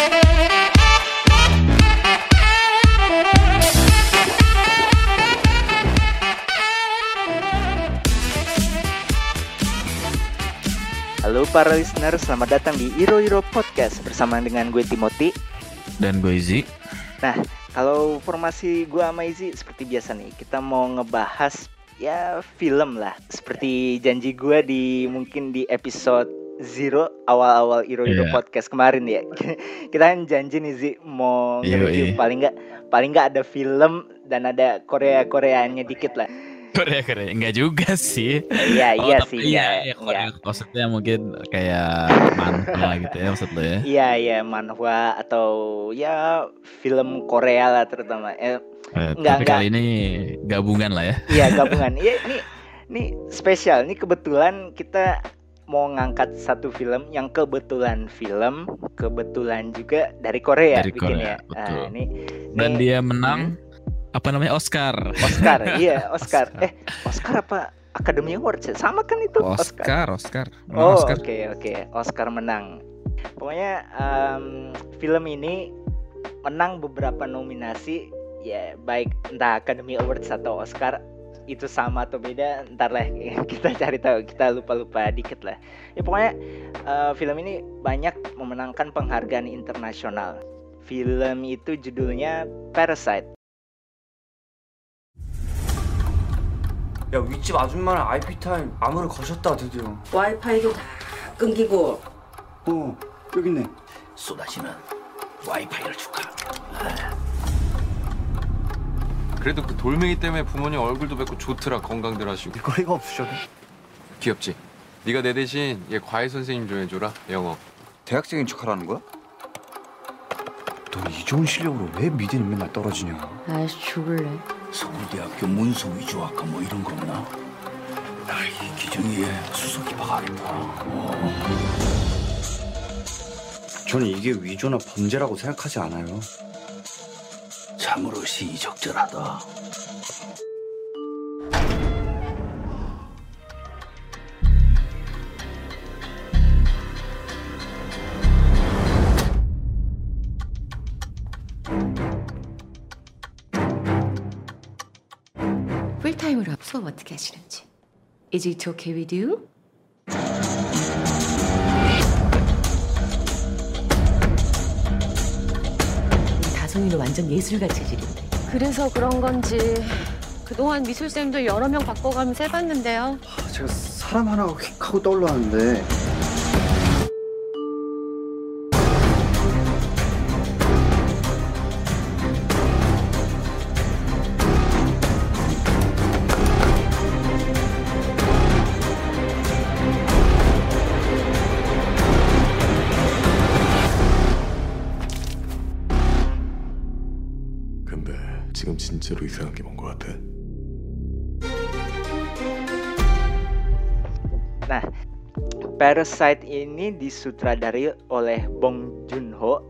Halo para listener, selamat datang di Iro Iro Podcast bersama dengan gue Timothy. Dan gue Izzy. Nah, kalau formasi gue sama Izzy seperti biasa nih, kita mau ngebahas ya film lah. Seperti janji gue di mungkin di episode Zero awal-awal Iro Iro Iya. Podcast kemarin ya. kita kan janji nih Zi mau Iya, nge-review iya. paling nggak paling nggak ada film dan ada Korea Koreanya dikit lah. Korea Korea enggak juga sih. Iya Oh, iya sih iya, ya. iya, Korea maksudnya mungkin kayak mantra gitu ya maksud lo ya. Iya iya manhwa atau ya film Korea lah terutama. Eh, Eh, Enggak, tapi enggak. kali ini gabungan lah ya. Iya gabungan. Iya ini ini spesial. Ini kebetulan kita mau ngangkat satu film yang kebetulan film, kebetulan juga dari Korea Dari bikinnya. Korea, Ah, betul. ini, Dan ini dia menang apa namanya Oscar. Oscar. iya Oscar. Oscar. Eh Oscar apa Academy Awards ya? Sama kan itu Oscar, Oscar. Menang Oh Oscar. oke oke Oscar menang. Pokoknya em, film ini menang beberapa nominasi ya baik entah Academy Awards atau Oscar itu sama atau beda ntar lah kita cari tahu kita lupa lupa dikit lah ya pokoknya eh, film ini banyak memenangkan penghargaan internasional film itu judulnya Parasite 야 윗집 아줌마랑 IP 타임 암호를 거셨다 드디어 와이파이도 다 끊기고 어 여기 있네 쏟아지는 와이파이를 줄까? 그래도 그 돌멩이 때문에 부모님 얼굴도 뵙고 좋더라 건강들 하시고 거리가 없으셔도 귀엽지? 네가 내 대신 얘 과외 선생님 좀 해줘라 영어 대학생인 척하라는 거야? 넌이 좋은 실력으로 왜 미대는 맨날 떨어지냐 아이씨 죽을래 서울대학교 문서 위조학과 뭐 이런 거 없나? 나이 기정이에 수석이 박하겠다. 저는 이게 위조나 범죄라고 생각하지 않아요 참으로 시의적절하다. 풀타임으로 수업 어떻게 하시는지. Is it okay with you? 다솜이는 완전 예술가 체질인데. 그래서 그런 건지 그동안 미술쌤도 여러 명 바꿔가면서 해봤는데요. 제가 사람 하나가 휙 하고 떠올랐는데 Parasite ini disutradari oleh Bong Joon-ho.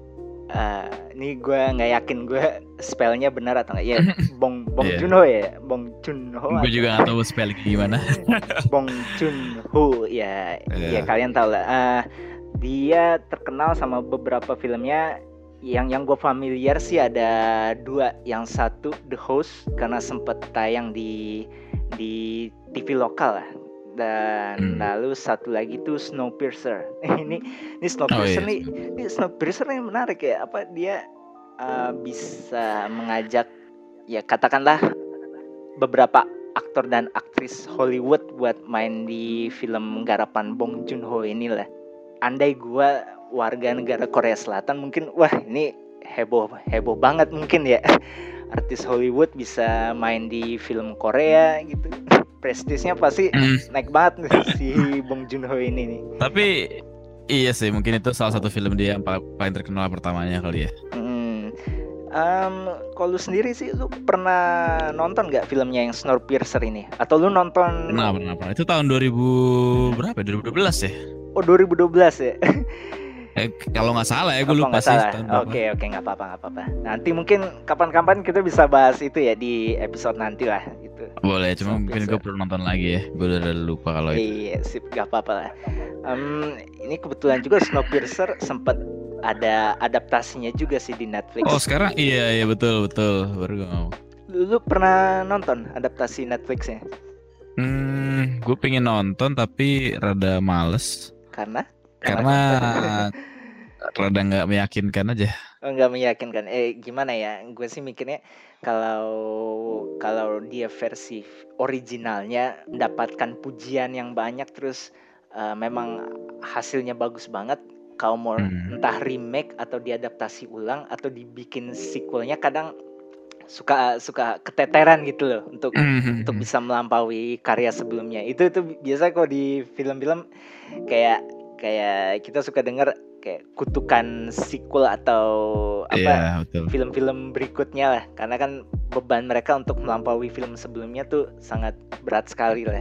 Eh, ini gue nggak yakin gue spellnya benar atau nggak. Ya, Bong Bong Iya. Joon-ho ya, Bong Joon-ho. Gue juga gak tahu spelling gimana. Bong Joon-ho ya, ya Iya. kalian tahu lah. Eh, dia terkenal sama beberapa filmnya yang yang gue familiar sih ada dua. Yang satu The Host karena sempet tayang di di TV lokal lah. Dan Hmm. lalu satu lagi tuh Snowpiercer. ini ini Snowpiercer iya. nih, ini Snowpiercer yang menarik ya. Apa dia eh, bisa mengajak ya katakanlah beberapa aktor dan aktris Hollywood buat main di film garapan Bong Joon-ho inilah. Andai gua warga negara Korea Selatan mungkin wah ini heboh heboh banget mungkin ya. Artis Hollywood bisa main di film Korea gitu. Prestisnya pasti Hmm, naik banget nih si Bong Joon-ho ini nih. tapi iya sih mungkin itu salah satu film dia yang paling, paling terkenal pertamanya kali ya. Hmm. Em, kalau lu sendiri sih lu pernah nonton nggak filmnya yang Snowpiercer ini? Atau lu nonton Pernah, pernah, pernah. Itu tahun 2000 berapa? ya? 2012 ya? Oh 2012 ya? Eh, kalau nggak salah ya, gue lupa sih. berapa. Oke oke nggak apa-apa nggak apa-apa. Nanti mungkin kapan-kapan kita bisa bahas itu ya di episode nanti lah gitu. Boleh, cuma mungkin gue perlu nonton lagi ya. Gue udah lupa kalau itu. Iya sip nggak apa-apa lah. Em, ini kebetulan juga Snowpiercer sempat ada adaptasinya juga sih di Netflix. Oh sekarang iya iya betul betul baru gue ngomong. Lu, lu pernah nonton adaptasi Netflixnya? Hmm, gue pengen nonton tapi rada males Karena? Karena rada nggak meyakinkan aja. Oh, nggak meyakinkan. Eh gimana ya? Gue sih mikirnya kalau kalau dia versi originalnya mendapatkan pujian yang banyak terus eh, memang hasilnya bagus banget. Kalau mau Hmm. entah remake atau diadaptasi ulang atau dibikin sequelnya kadang suka suka keteteran gitu loh untuk Hmm. untuk bisa melampaui karya sebelumnya. Itu itu biasa kok di film-film kayak kayak kita suka dengar kayak kutukan sequel atau apa Iya betul. film-film berikutnya lah karena kan beban mereka untuk melampaui film sebelumnya tuh sangat berat sekali lah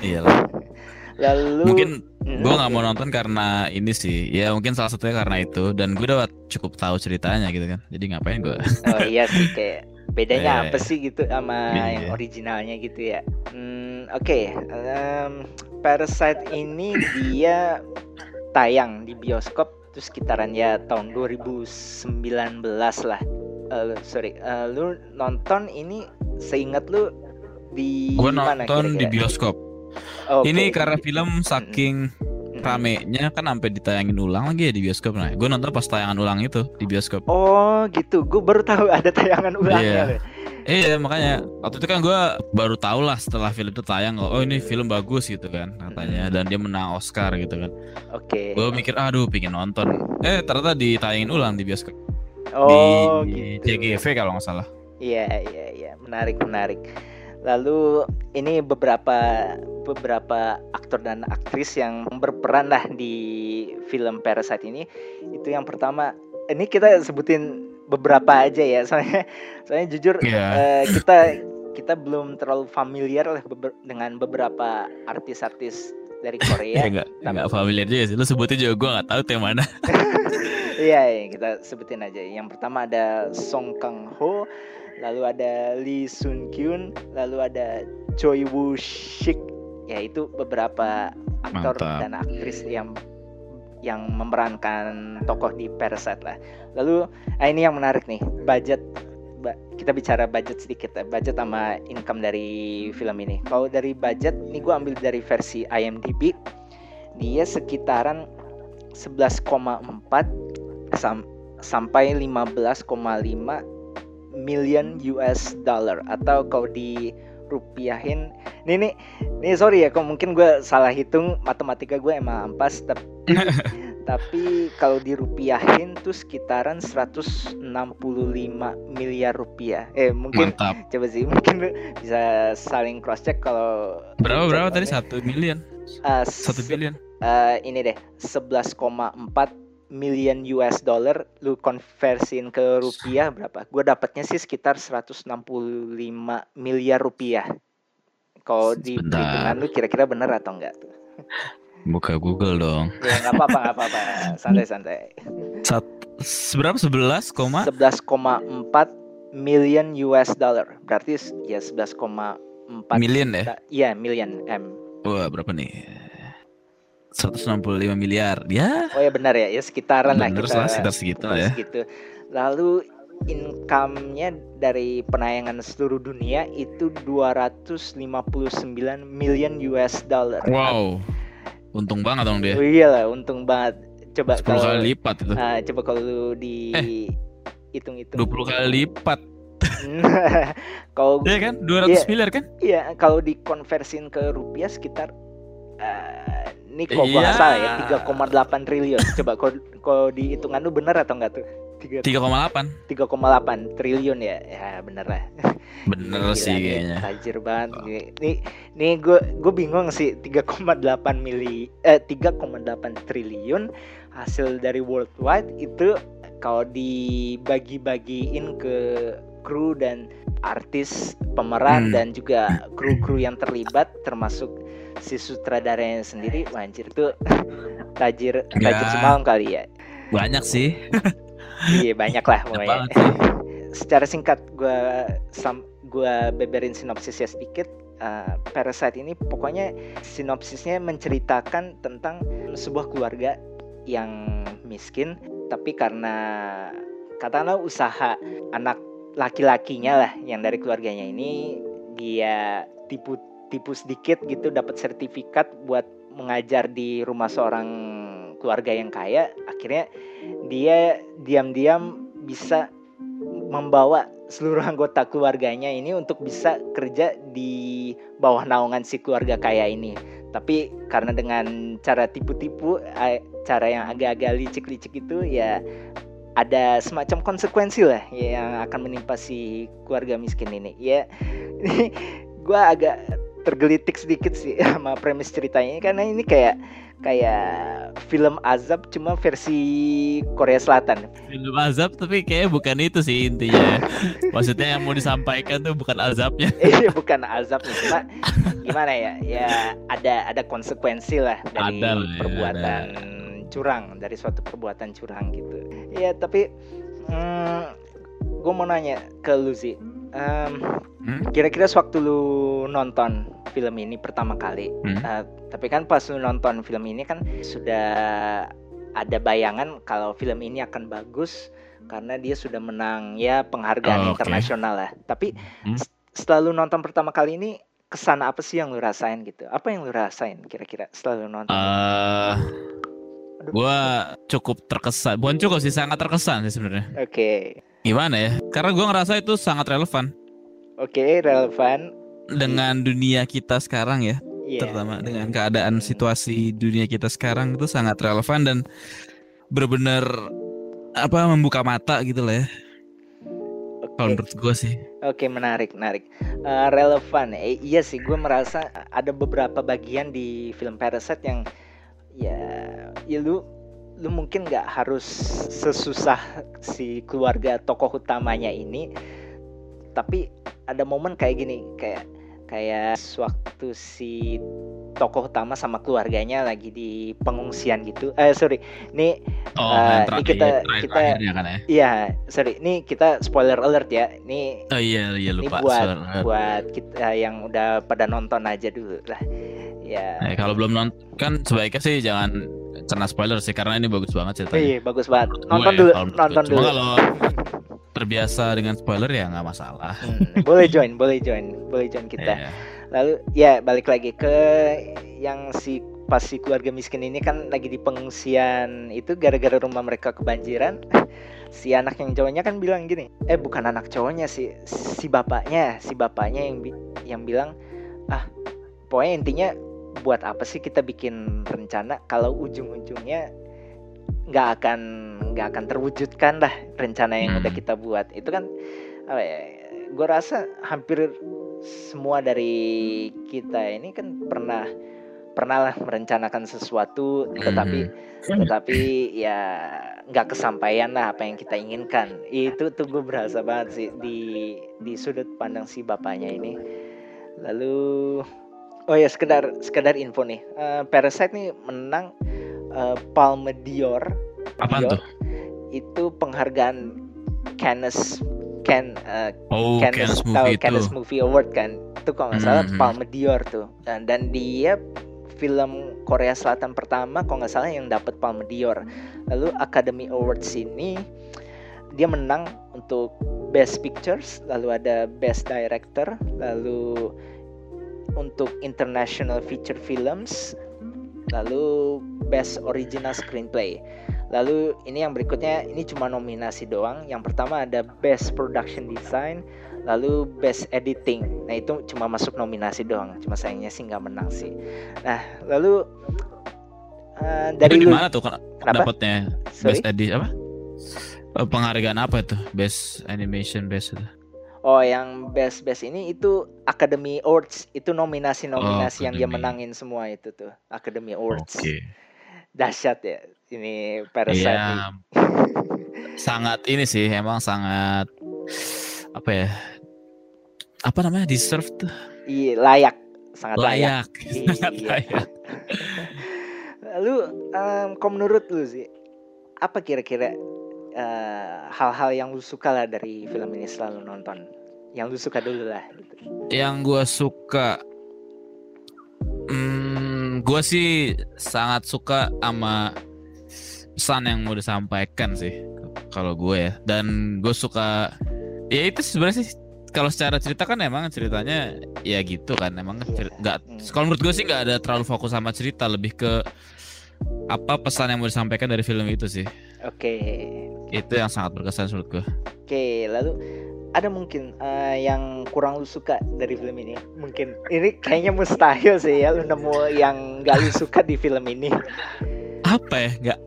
Iya lah. lalu Mungkin gue nggak mau nonton karena ini sih. Ya mungkin salah satunya karena itu dan gue udah cukup tahu ceritanya gitu kan. Jadi ngapain gue? oh iya sih kayak bedanya Iya, apa sih gitu sama Iya. yang originalnya gitu ya Hmm, oke em, Parasite ini dia tayang di bioskop itu sekitaran ya tahun 2019 lah Eh, sorry eh, lu nonton ini seingat lu di mana nonton di kira-kira? bioskop. Oke. Ini karena film saking Mm-mm. Ramenya kan sampai ditayangin ulang lagi ya di bioskop. Nah, gue nonton pas tayangan ulang itu di bioskop. Oh gitu, gue baru tahu ada tayangan ulangnya. Iya. loh. Iya makanya waktu itu kan gue baru tahu lah setelah film itu tayang oh ini film bagus gitu kan katanya dan dia menang Oscar gitu kan. Oke. Gue mikir aduh pingin nonton. Eh ternyata ditayangin ulang di bioskop Oh di gitu. JGV kalau nggak salah. Iya iya iya, menarik menarik. Lalu ini beberapa beberapa aktor dan aktris yang berperan lah di film Parasite ini. Itu yang pertama, ini kita sebutin beberapa aja ya, soalnya soalnya jujur Iya. eh, kita kita belum terlalu familiar lah beber- dengan beberapa artis-artis dari Ya Korea. nggak nggak familiar juga sih. Lu sebutin juga gue nggak tahu tuh yang mana. Iya, iya, kita sebutin aja. Yang pertama ada Song Kang Ho, lalu ada Lee Sun Kyun, lalu ada Choi Woo Shik. Ya itu beberapa aktor Mantap. dan aktris yang yang memerankan tokoh di Parasite lah. Lalu, ah ini yang menarik nih, budget kita bicara budget sedikit ya, budget sama income dari film ini. Kalau dari budget, ini gue ambil dari versi IMDb, dia sekitaran 11,4 sam- sampai 15,5 million US dollar atau kalau di rupiahin nih nih nih sorry ya kok mungkin gue salah hitung matematika gue emang ampas tapi tapi kalau dirupiahin tuh sekitaran 165 miliar rupiah. Eh mungkin Mantap. coba sih mungkin bisa saling cross check kalau Berapa berapa tadi? satu million? eh, Satu eh, ini deh 11,4 million US dollar lu konversiin ke rupiah berapa? Gue dapatnya sih sekitar 165 miliar rupiah. Kalau di perhitungan lu kira-kira bener atau enggak tuh? Buka Google dong. Ya nggak apa-apa nggak apa-apa santai-santai. Sat seberapa? 11, koma? 11,4 million US dollar berarti ya 11,4 Million ya? Iya million M. Wah berapa nih? 165 miliar. Ya, Oh ya benar ya, ya sekitaran lah kita. lah sekitar segitu ya. segitu. Lalu income-nya dari penayangan seluruh dunia itu 259 million US dollar. Wow. Untung banget dong dia. Oh iya lah, untung banget. Coba 10 kali kalau lipat itu. ah, coba kalau di Eh, hitung-hitung. 20 kali lipat. kalau Iya kan? 200 Iya. miliar kan? iya kalau dikonversin ke rupiah sekitar eh, ini kok nggak Iya. salah ya 3,8 triliun. Coba kalau kalau di hitungan lu bener atau enggak tuh? 3 3,8. 3,8 triliun ya. Ya bener lah. Bener Gila sih nih, kayaknya. Tajir banget. Nih nih gue gue bingung sih 3,8 mili eh 3,8 triliun hasil dari worldwide itu kalau dibagi-bagiin ke kru dan artis pemeran Hmm. dan juga kru-kru yang terlibat termasuk si sutradaranya sendiri anjir tuh tajir tajir Ya. semalam kali ya Banyak sih. iya banyak lah Banyak pokoknya secara singkat gue sam gue beberin sinopsisnya sedikit Uh, Parasite ini pokoknya sinopsisnya menceritakan tentang sebuah keluarga yang miskin tapi karena katakanlah usaha anak laki-lakinya lah yang dari keluarganya ini dia tipu tipu sedikit gitu dapat sertifikat buat mengajar di rumah seorang keluarga yang kaya akhirnya dia diam-diam bisa membawa seluruh anggota keluarganya ini untuk bisa kerja di bawah naungan si keluarga kaya ini. Tapi karena dengan cara tipu-tipu cara yang agak-agak licik-licik itu ya ada semacam konsekuensi lah yang akan menimpa si keluarga miskin ini. Ya gue agak tergelitik sedikit sih sama premis ceritanya karena ini kayak kayak film azab cuma versi Korea Selatan. Film azab tapi kayaknya bukan itu sih intinya. Maksudnya yang mau disampaikan tuh bukan azabnya. Iya bukan azabnya cuma gimana ya? Ya ada ada konsekuensi lah dari Ada lah ya, perbuatan curang dari suatu perbuatan curang gitu. Ya tapi hmm, gue mau nanya ke lu Em, Hmm? Kira-kira sewaktu lu nonton film ini pertama kali, Hmm? eh, tapi kan pas lu nonton film ini kan sudah ada bayangan kalau film ini akan bagus karena dia sudah menang ya penghargaan Oh, internasional lah. Tapi Hmm? setelah lu nonton pertama kali ini kesan apa sih yang lu rasain gitu? Apa yang lu rasain kira-kira setelah lu nonton? Eh, gua cukup terkesan. Bukan cukup sih, sangat terkesan sih sebenarnya. Oke, Gimana ya? Karena gua ngerasa itu sangat relevan oke relevan. dengan dunia kita sekarang ya. Iya. terutama dengan keadaan situasi dunia kita sekarang itu sangat relevan dan benar-benar apa membuka mata gitu lah ya kalau Oke. menurut gue sih Oke menarik menarik Eh, relevan Eh, iya sih gue merasa ada beberapa bagian di film Parasite yang ya ya lu lu mungkin nggak harus sesusah si keluarga tokoh utamanya ini tapi ada momen kayak gini kayak kayak waktu si tokoh utama sama keluarganya lagi di pengungsian gitu. Eh sorry ini oh yang ini terakhir, kita- terakhir- kita- terakhirnya kan ya? iya sorry ini kita spoiler alert ya. Ini oh iya iya ini lupa buat Sorry. buat kita yang udah pada nonton aja dulu lah. Ya. Nah, kalau belum nonton kan sebaiknya sih jangan kena spoiler sih karena ini bagus banget ceritanya. Iya bagus banget. Nonton gue ya, dulu nonton gue. Cuma dulu. kalau terbiasa dengan spoiler ya nggak masalah. Hmm, boleh join boleh join boleh join kita. Iya. lalu ya balik lagi ke yang si pas si keluarga miskin ini kan lagi di pengungsian itu gara-gara rumah mereka kebanjiran. Si anak yang cowoknya kan bilang gini eh bukan anak cowoknya sih si bapaknya si bapaknya yang bi- yang bilang ah pokoknya intinya buat apa sih kita bikin rencana kalau ujung-ujungnya nggak akan nggak akan terwujudkan lah rencana yang udah Hmm. kita buat. Itu kan apa ya gue rasa hampir semua dari kita ini kan pernah pernah lah merencanakan sesuatu tetapi tetapi ya nggak kesampaian lah apa yang kita inginkan. Itu tuh gue berasa banget sih di di sudut pandang si bapaknya ini. Lalu oh ya sekedar sekedar info nih. Eh, Parasite nih menang eh, Palme d'Or Dior tuh? Itu penghargaan Cannes Can eh, oh Cannes, Cannes movie Cannes Movie Award kan? Itu kalau nggak salah Hmm. Palme d'Or tuh. Dan, dan dia film Korea Selatan pertama kalau nggak salah yang dapat Palme d'Or lalu Academy Awards ini dia menang untuk Best Pictures lalu ada Best Director lalu untuk International Feature Films lalu Best Original Screenplay Lalu ini yang berikutnya ini cuma nominasi doang. Yang pertama ada Best Production Design, lalu Best Editing. Nah itu cuma masuk nominasi doang. Cuma sayangnya sih nggak menang sih. Nah lalu eh, dari itu di lu, mana tuh dapatnya best edit apa Eh, penghargaan apa itu best animation best itu Oh yang best best ini itu Academy Awards itu nominasi-nominasi Oh, yang dia menangin semua itu tuh Academy Awards. oke Dahsyat ya ini Parasite. Iya, sangat ini sih emang sangat apa ya? Apa namanya deserve tuh? Iya layak, sangat layak. Layak, sangat Iya. layak. Lalu em, kalau menurut lu sih apa kira-kira eh, hal-hal yang lu suka lah dari film ini selalu nonton? Yang lu suka dulu lah. Gitu. Yang gua suka, hmm, gua sih sangat suka sama pesan yang mau disampaikan sih kalau gue ya dan gue suka ya itu sebenarnya sih kalau secara cerita kan emang ceritanya ya gitu kan emang Iya. nggak Hmm. kalau menurut gue sih nggak ada terlalu fokus sama cerita lebih ke apa pesan yang mau disampaikan dari film itu sih Oke. Itu yang sangat berkesan menurut gue Oke, lalu ada mungkin eh, yang kurang lu suka dari film ini? Mungkin ini kayaknya mustahil sih ya lu nemu yang gak lu suka di film ini. apa ya nggak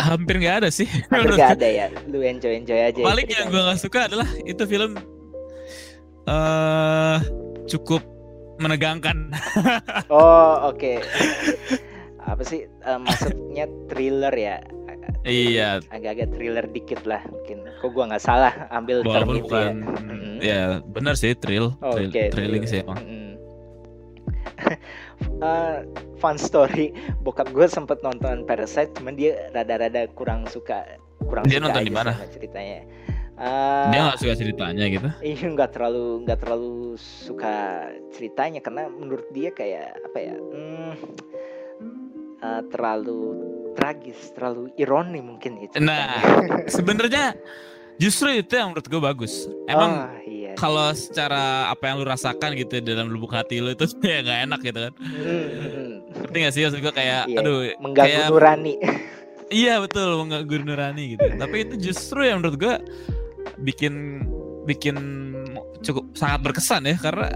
hampir nggak ada sih Hampir gak ada ya. Lu enjoy enjoy aja. ya paling yang gue nggak suka adalah itu film eh cukup menegangkan Oh oke. Apa sih eh, maksudnya thriller ya? Iya Agak-agak thriller dikit lah mungkin. Kok gua nggak salah ambil term walaupun itu bukan ya? Mm-mm. ya benar sih thrill, Oh, thrill- Oke. thrilling thriller. sih emang Mm-mm. Eh, fun story, bokap gue sempet nonton Parasite, cuman dia rada-rada kurang suka, kurang Dia suka nonton di mana? ceritanya. Eh, dia nggak suka ceritanya gitu Iya nggak terlalu nggak terlalu suka ceritanya karena menurut dia kayak apa ya hmm, eh, terlalu tragis terlalu ironi mungkin ya Nah, ceritanya. sebenarnya justru itu yang menurut gue bagus. Emang oh, iya kalau secara apa yang lu rasakan gitu dalam lubuk hati lu itu ya nggak enak gitu kan. Hmm. Ngerti gak sih maksud gue kayak Iya, aduh mengganggu kayak nurani iya betul mengganggu nurani gitu. Tapi itu justru yang menurut gue bikin bikin cukup sangat berkesan ya karena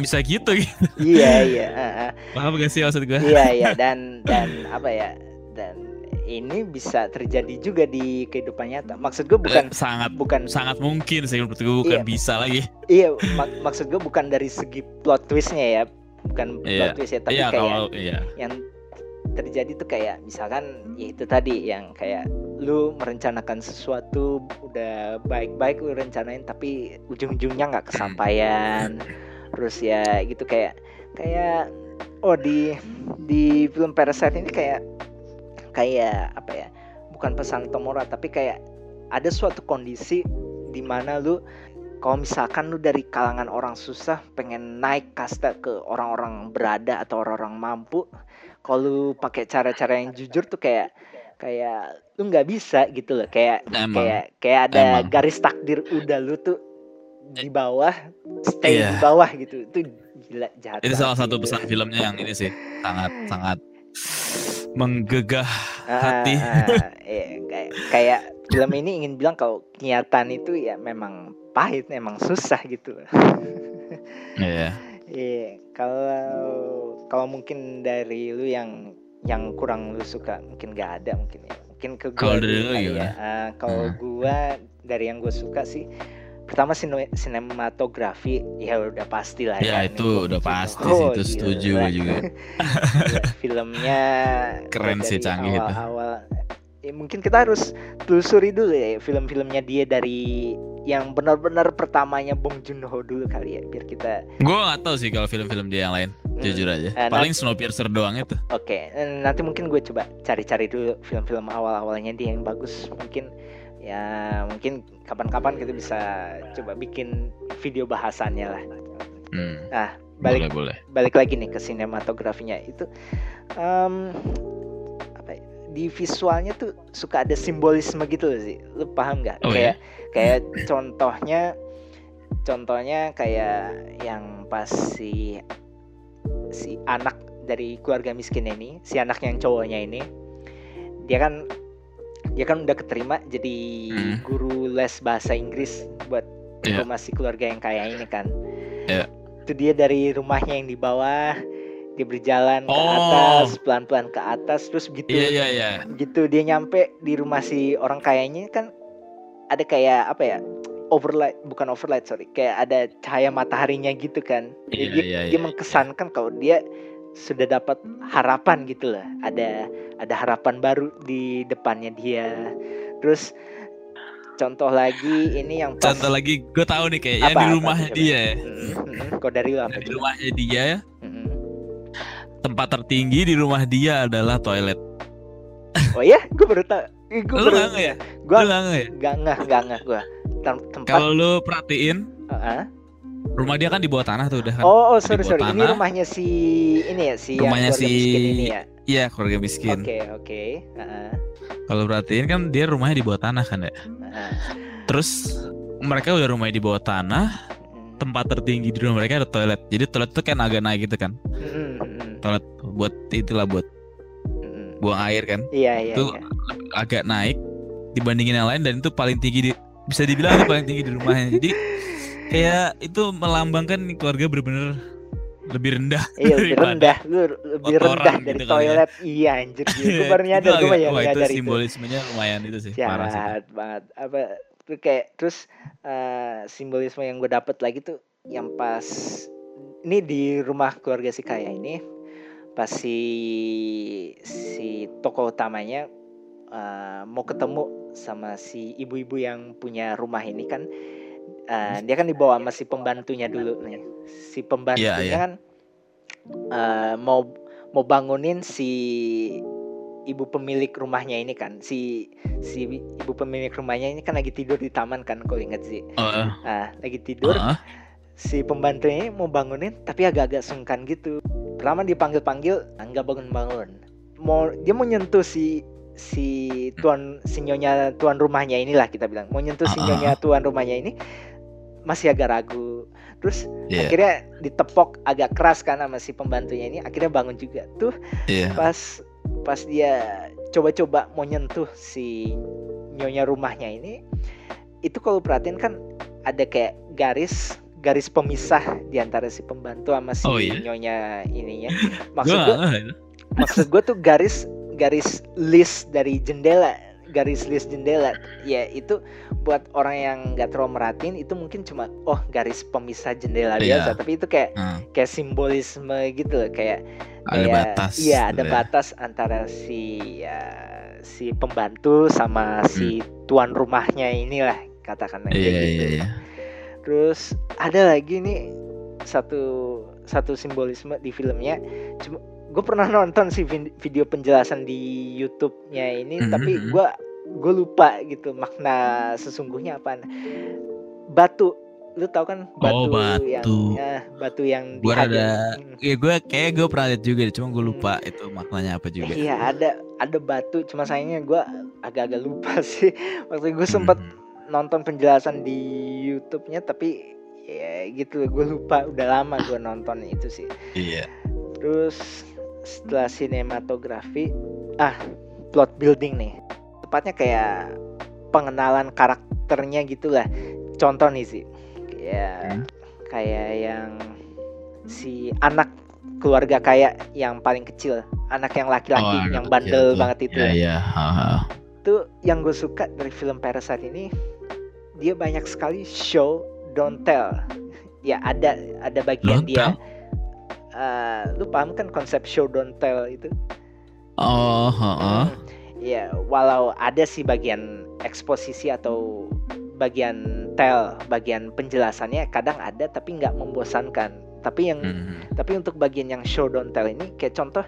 bisa gitu gitu. iya iya ah, ah. Paham gak sih maksud gue? iya iya dan dan apa ya dan ini bisa terjadi juga di kehidupan nyata maksud gue bukan Eh, sangat bukan sangat mungkin sih menurut gue bukan Iya. bisa lagi. iya mak- maksud gue bukan dari segi plot twistnya ya bukan Iya. plot twist ya tapi Iya kayak kalau iya. yang terjadi tuh kayak misalkan ya itu tadi yang kayak lu merencanakan sesuatu udah baik-baik lu rencanain tapi ujung-ujungnya nggak kesampaian terus ya gitu kayak kayak oh di di film Parasite ini kayak kayak apa ya bukan pesan atau moral tapi kayak ada suatu kondisi di mana lu kalau misalkan lu dari kalangan orang susah pengen naik kasta ke orang-orang berada atau orang-orang mampu kalau lu pakai cara-cara yang jujur tuh kayak kayak lu nggak bisa gitu loh kayak Emang. kayak kayak ada Emang. garis takdir udah lu tuh di bawah stay Iya. di bawah gitu itu gila jahat Itu salah satu pesan filmnya yang ini sih sangat sangat menggegah Ah, hati. ah, iya, kayak kayak film ini ingin bilang kalau kenyataan itu ya memang pahit memang susah gitu. Iya. Iya, kalau kalau mungkin dari lu yang yang kurang lu suka mungkin gak ada mungkin ya. Mungkin ke gua Kalau dari lu ya. Ah, kalau Hmm. gua dari yang gue suka sih pertama sine- sinematografi ya udah pasti lah Ya kan. itu udah pasti oh, sih itu setuju gila. gue juga. Gila, filmnya Keren sih, canggih itu. awal-awal ya, mungkin kita harus telusuri dulu ya film-filmnya dia dari yang benar-benar pertamanya Bong Joon-ho dulu kali ya biar kita Gue gak tahu sih kalau film-film dia yang lain, jujur aja. Eh, Paling Snowpiercer doang itu. Oke, eh, nanti mungkin gue coba cari-cari dulu film-film awal-awalnya dia yang bagus. Mungkin ya mungkin kapan-kapan kita bisa coba bikin video bahasannya lah. Hmm. Nah, Boleh balik boleh. balik lagi nih ke sinematografinya itu em, apa ya, di visualnya tuh suka ada simbolisme gitu loh sih. Lu paham nggak? Oh, kayak kayak contohnya contohnya kayak yang pas si si anak dari keluarga miskin ini, si anak yang cowoknya ini, dia kan dia kan udah keterima jadi Hmm. guru les bahasa Inggris buat rumah si keluarga yang kaya ini kan. Iya. Itu dia dari rumahnya yang di bawah, dia berjalan ke Oh. atas, pelan-pelan ke atas, terus begitu Iya iya iya. gitu dia nyampe di rumah si orang kayanya kan ada kayak apa ya overlight bukan overlight sorry kayak ada cahaya mataharinya gitu kan Jadi Iya, dia, iya, dia mengkesankan kalau dia sudah dapat harapan gitu lah ada ada harapan baru di depannya dia terus contoh lagi ini yang pas Contoh lagi, gue tahu nih kayak yang Apa, di apa rumahnya tuh, dia. ya. Hmm, hmm, kok dari lu apa Yang di rumahnya dia ya. Hmm. Tempat tertinggi di rumah dia adalah toilet. oh ya gue baru tahu Lu baru- nggak ya? Lu nggak ya? nggak nggak ngeh gue Tem- tempat Kalau lu perhatiin, Ah, rumah dia kan di bawah tanah tuh udah kan. Oh, oh sorry sorry. Ini tanah. rumahnya si ini ya si Rumahnya si- miskin ini ya. Iya keluarga miskin. Oke oke. Heeh. Kalau perhatiin kan dia rumahnya di bawah tanah kan ya. Heeh. Terus mereka udah rumahnya di bawah tanah, tempat tertinggi di rumah mereka ada toilet. Jadi toilet tuh kan agak naik gitu kan. Mm, mm, Toilet buat itulah buat buang air kan. Iya iya. Itu iya. agak naik dibandingin yang lain dan itu paling tinggi di bisa dibilang itu paling tinggi di rumahnya. Jadi kayak itu melambangkan keluarga bener-bener lebih rendah. Iya lebih rendah, lu lebih rendah dari gitu kali ya. toilet. Iya anjir, gue baru Itu nyadar, gue baru wah, itu nyadar itu. simbolismenya lumayan itu sih. Parah sih. Jahat banget. Apa tuh kayak terus eh, simbolisme yang gue dapet lagi tuh yang pas ini di rumah keluarga si kaya ini pas si si tokoh utamanya eh, mau ketemu sama si ibu-ibu yang punya rumah ini kan eh, dia kan dibawa sama si pembantunya dulu nih. Si pembantunya iya. kan eh, mau mau bangunin si ibu pemilik rumahnya ini kan. Si si ibu pemilik rumahnya ini kan lagi tidur di taman kan kalau inget sih. Eh, ah lagi tidur. Ah, si pembantunya mau bangunin tapi agak-agak sungkan gitu. Pertama dipanggil panggil nggak bangun-bangun. Mau dia mau nyentuh si si tuan si nyonya tuan rumahnya inilah kita bilang. Mau nyentuh si Ah, ah. nyonya tuan rumahnya ini masih agak ragu. Terus Iya, akhirnya ditepok agak keras sama si pembantunya ini akhirnya bangun juga. Tuh iya. pas pas dia coba-coba mau nyentuh si nyonya rumahnya ini itu kalau perhatiin kan ada kayak garis garis pemisah di antara si pembantu sama si Oh, iya? nyonya ininya. Maksud gue maksud gue tuh garis garis list dari jendela garis list jendela ya itu buat orang yang nggak terlalu merhatiin itu mungkin cuma oh garis pemisah jendela Iya. biasa tapi itu kayak Hmm, kayak simbolisme gitu loh kayak ada kayak- batas. Iya, ada gitu ya. batas antara si ya, si pembantu sama si tuan rumahnya inilah katakanlah kayak Hmm. Iya, gitu. iya, iya. Terus ada lagi nih satu satu simbolisme di filmnya. Cuma gue pernah nonton sih video penjelasan di YouTube-nya ini, Mhm, tapi mhm. gue gue lupa gitu makna sesungguhnya apa. Batu, lu tau kan batu, Oh, yang batu. ya, batu yang rada- Hmm. Ya gue kayak gue pernah lihat juga, cuma gue lupa itu maknanya apa juga. Iya ada ada batu cuma sayangnya gue agak-agak lupa sih waktu gue sempet Hmm. nonton penjelasan di YouTube-nya tapi ya gitu gue lupa udah lama gue nonton itu sih Iya. terus setelah sinematografi ah plot building nih tepatnya kayak pengenalan karakternya gitulah contoh nih sih kayak Hmm. kayak yang si anak keluarga kaya yang paling kecil anak yang laki-laki Oh, yang bandel kecil banget itu iya. ha, ha. itu yang gue suka dari film Parasite ini dia banyak sekali show don't tell ya ada ada bagian Don't dia tell? Eh, lu paham kan konsep show don't tell itu Oh, ha, ha. ya walau ada sih bagian eksposisi atau bagian tell bagian penjelasannya kadang ada tapi nggak membosankan tapi yang Hmm. tapi untuk bagian yang show don't tell ini kayak contoh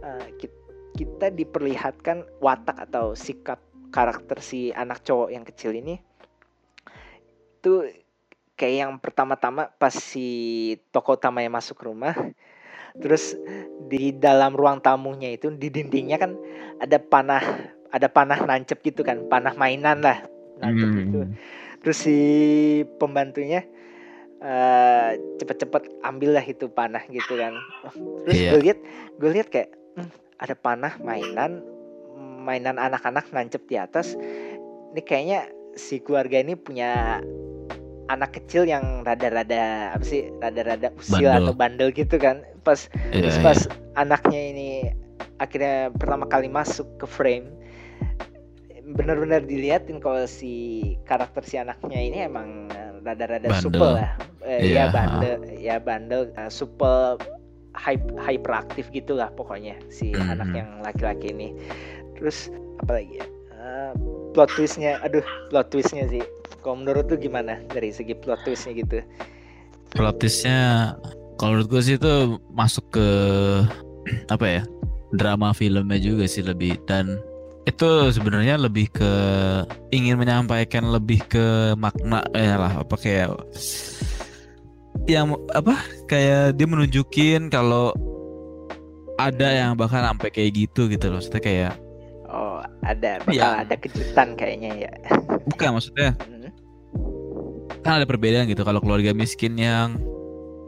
eh, ki- kita diperlihatkan watak atau sikap karakter si anak cowok yang kecil ini itu kayak yang pertama-tama pas si tokoh utamanya masuk rumah terus di dalam ruang tamunya itu di dindingnya kan ada panah ada panah nancep gitu kan panah mainan lah nancep Hmm. gitu terus si pembantunya eh cepet-cepet ambillah itu panah gitu kan terus Iya. gue lihat gue lihat kayak "Hmm, ada panah mainan mainan anak-anak nancep di atas ini kayaknya si keluarga ini punya anak kecil yang rada-rada apa sih rada-rada usil Bandel. atau bandel gitu kan pas Iya, terus iya. pas anaknya ini akhirnya pertama kali masuk ke frame benar-benar diliatin kalau si karakter si anaknya ini emang rada-rada supel lah Eh, Iya, ya bandel ya bandel eh, supel hype hyperaktif gitulah pokoknya si Mhm. anak yang laki-laki ini terus apa lagi ya Eh, plot twistnya. Aduh plot twistnya sih. Kalau menurut lu gimana dari segi plot twistnya gitu? Plot twistnya kalau menurut gue sih itu masuk ke apa ya drama filmnya juga sih lebih. Dan itu sebenarnya lebih ke ingin menyampaikan lebih ke makna eh lah apa kayak yang apa kayak dia menunjukin kalau ada yang bahkan sampai kayak gitu gitu loh. Maksudnya kayak Oh, ada bakal Iya. ada kejutan kayaknya ya. bukan maksudnya Hmm. kan ada perbedaan gitu kalau keluarga miskin yang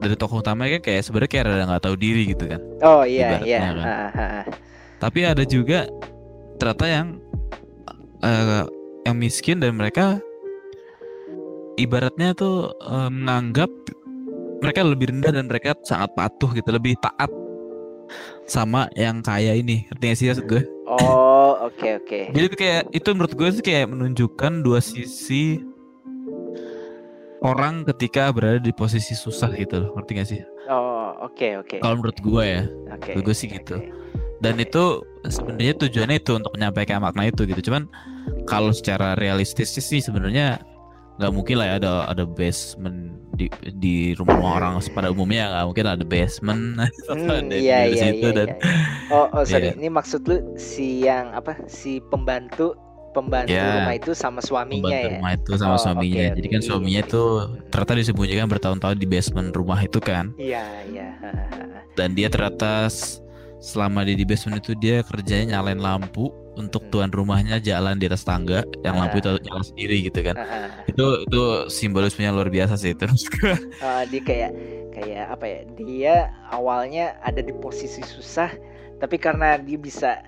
dari tokoh utamanya kan kayak sebenarnya kayak rada nggak tahu diri gitu kan. Oh iya iya. kan. Ah, ah, ah. Tapi ada juga ternyata yang eh, yang miskin dan mereka ibaratnya tuh eh, menganggap mereka lebih rendah dan mereka sangat patuh gitu, lebih taat sama yang kaya ini. Ngerti gak sih maksud gue? Oh, oke oke. Jadi itu kayak itu menurut gue sih kayak menunjukkan dua sisi orang ketika berada di posisi susah gitu loh. Ngerti gak sih? Oh, oke oke. Kalau menurut gue ya. Oke. menurut gue sih gitu. dan itu sebenarnya tujuannya itu untuk menyampaikan makna itu gitu cuman kalau secara realistis sih sebenarnya nggak mungkin lah ya ada ada basement di di rumah orang pada umumnya nggak mungkin ada basement Hmm, ada iya di iya situ iya, dan iya. Oh, oh sorry. Iya. Ini maksud lu si yang apa? Si pembantu pembantu Ya, rumah itu sama suaminya pembantu ya. rumah itu sama Oh, suaminya oke, jadi kan suaminya Iya, iya. ternyata disembunyikan bertahun-tahun di basement rumah itu kan Iya iya. Ha, ha, ha. dan dia ternyata selama dia di basement itu dia kerjanya nyalain lampu untuk Hmm. tuan rumahnya jalan di atas tangga yang lampu itu Ah. nyala sendiri gitu kan Ha, ha. itu itu simbolismenya luar biasa sih terus Ah, dia kayak kayak apa ya? Dia awalnya ada di posisi susah, tapi karena dia bisa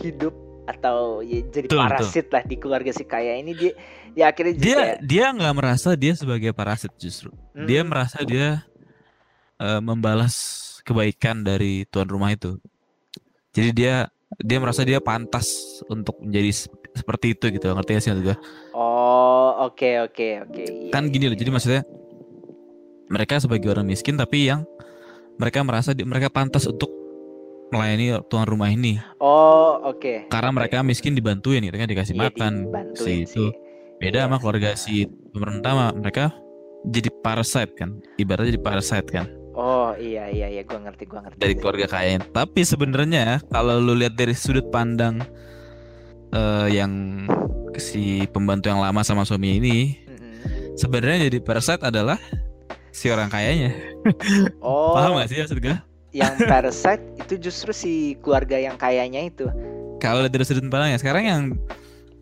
hidup atau ya jadi Betul, parasit lah di keluarga si kaya ini dia dia akhirnya dia kayak, dia nggak merasa dia sebagai parasit justru dia "Hmm, merasa dia eh, membalas kebaikan dari tuan rumah itu jadi dia dia merasa dia pantas untuk menjadi se- seperti itu gitu ngerti gak sih gue Oh, oke oke oke. Iya, kan gini iya, loh jadi iya. maksudnya mereka sebagai orang miskin tapi yang mereka merasa di- mereka pantas untuk melayani tuan rumah ini Oh, oke. karena Oke. mereka miskin dibantuin gitu kan dikasih Iya, makan si itu beda Iya. sama keluarga si pemerintah mereka jadi parasite kan ibaratnya jadi parasite kan Oh, iya iya iya. Gua ngerti gua ngerti. dari keluarga kaya tapi sebenarnya kalau lu lihat dari sudut pandang eh, yang si pembantu yang lama sama suami ini sebenarnya jadi parasite adalah si orang kayanya Oh, paham gak sih maksud gue yang parasite itu justru si keluarga yang kayanya itu. kalau dari sudut pandang ya sekarang yang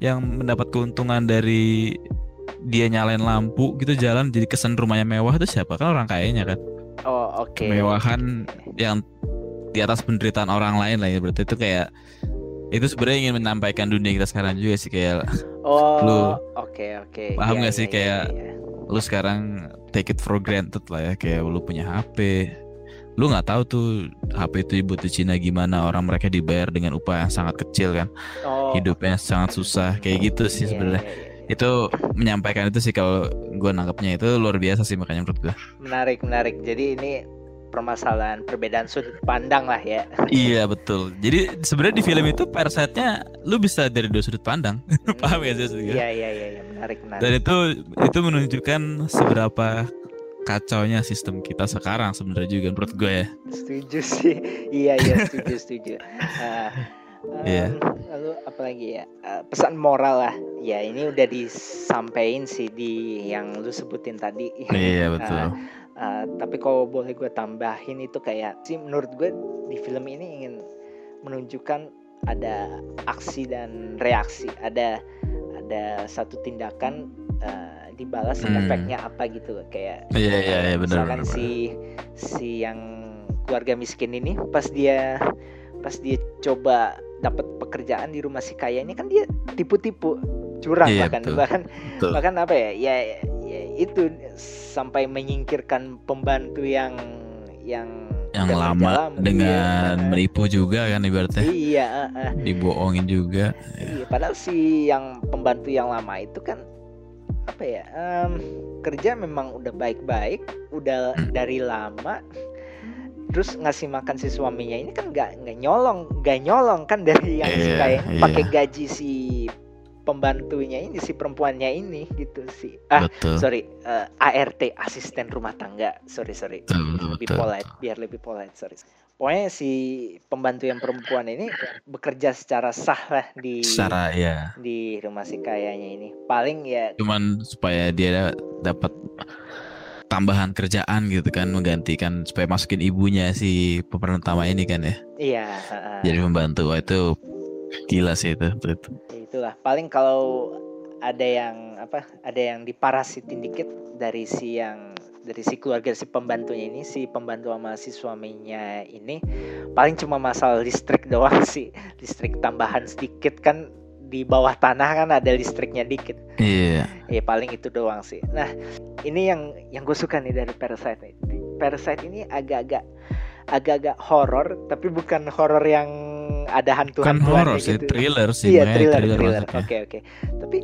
yang mendapat keuntungan dari dia nyalain lampu gitu jalan jadi kesan rumahnya mewah itu siapa? Kan orang kayanya kan Oh, oke. kemewahan yang di atas penderitaan orang lain lah ya. Berarti itu kayak itu sebenarnya ingin menampaikan dunia kita sekarang juga sih kayak Oh, Lu- oke oke. paham Iya, nggak sih? iya, kayak iya, iya. lu sekarang take it for granted lah ya. Kayak lu punya HP lu nggak tahu tuh HP itu dibuat di Cina gimana. Orang mereka dibayar dengan upah yang sangat kecil kan. Oh, hidupnya sangat susah. Kayak gitu sih iya, sebenarnya. iya, iya. Itu menyampaikan itu sih kalau gua nangkepnya itu luar biasa sih makanya menurut gua Menarik menarik. Jadi ini permasalahan perbedaan sudut pandang lah ya. iya betul jadi sebenarnya di film itu parasite-nya lu bisa dari dua sudut pandang paham ya sih? Iya iya iya iya, menarik menarik. dan itu itu menunjukkan seberapa kacaunya sistem kita sekarang sebenarnya juga menurut gue ya Setuju sih. iya iya setuju setuju. Ah, Iya. em, Lalu apa lagi ya? Eh, pesan moral lah. Ya ini udah disampaikan sih di yang lu sebutin tadi. iya betul Ah, tapi kalau boleh gue tambahin itu kayak sih menurut gue di film ini ingin menunjukkan ada aksi dan reaksi. Ada ada satu tindakan eh, dibalas Hmm. efeknya apa gitu kayak iya iya iya benar misalkan benar. si si yang keluarga miskin ini pas dia pas dia coba dapat pekerjaan di rumah si kaya ini kan dia tipu-tipu curang Iya, bahkan betul. bahkan Betul. bahkan apa ya ya ya itu sampai menyingkirkan pembantu yang yang yang lama dengan iya, menipu juga kan ibaratnya iya dibohongin juga Iya, padahal si yang pembantu yang lama itu kan apa ya em, kerja memang udah baik-baik, udah Hmm. dari lama. Terus ngasih makan si suaminya ini kan nggak nggak nyolong, nggak nyolong kan dari yang si Iya, kayak iya. pakai gaji si pembantunya ini si perempuannya ini gitu sih. Ah, betul sorry, eh, ART asisten rumah tangga. Sorry sorry betul betul, lebih betul. polite biar lebih polite sorry pokoknya si pembantu yang perempuan ini bekerja secara sah lah di secara ya di rumah si kayanya ini paling ya cuman supaya dia dapat tambahan kerjaan gitu kan menggantikan supaya masukin ibunya si pemeran utama ini kan ya Iya, heeh. jadi pembantu Wah, itu gila sih itu itu, itu. Itulah paling kalau ada yang apa ada yang diparasitin dikit dari si yang dari si keluarga si pembantunya ini si pembantu sama si suaminya ini paling cuma masalah listrik doang sih listrik tambahan sedikit kan di bawah tanah kan ada listriknya dikit. Iya. Ya paling itu doang sih. Nah ini yang yang gue suka nih dari Parasite nih. Parasite ini agak-agak agak-agak horor tapi bukan horor yang ada hantu kan horor sih thriller sih iya thriller thriller masuknya. oke oke. Tapi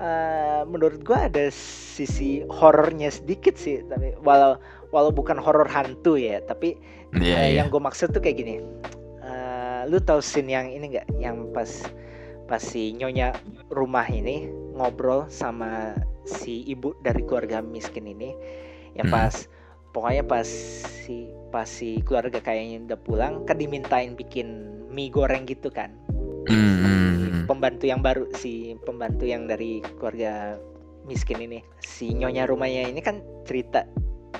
eh, menurut gua ada sisi horornya sedikit sih tapi walau walau bukan horor hantu ya tapi Iya, eh, iya. yang gue maksud tuh kayak gini. Eh, lu tahu scene yang ini nggak? Yang pas pas si nyonya rumah ini ngobrol sama si ibu dari keluarga miskin ini. Yang Hmm. pas pokoknya pas si pas si keluarga kayaknya udah pulang kan dimintain bikin mie goreng gitu kan. Hmm, hmm, hmm. pembantu yang baru si pembantu yang dari keluarga miskin ini. Si nyonya rumahnya ini kan cerita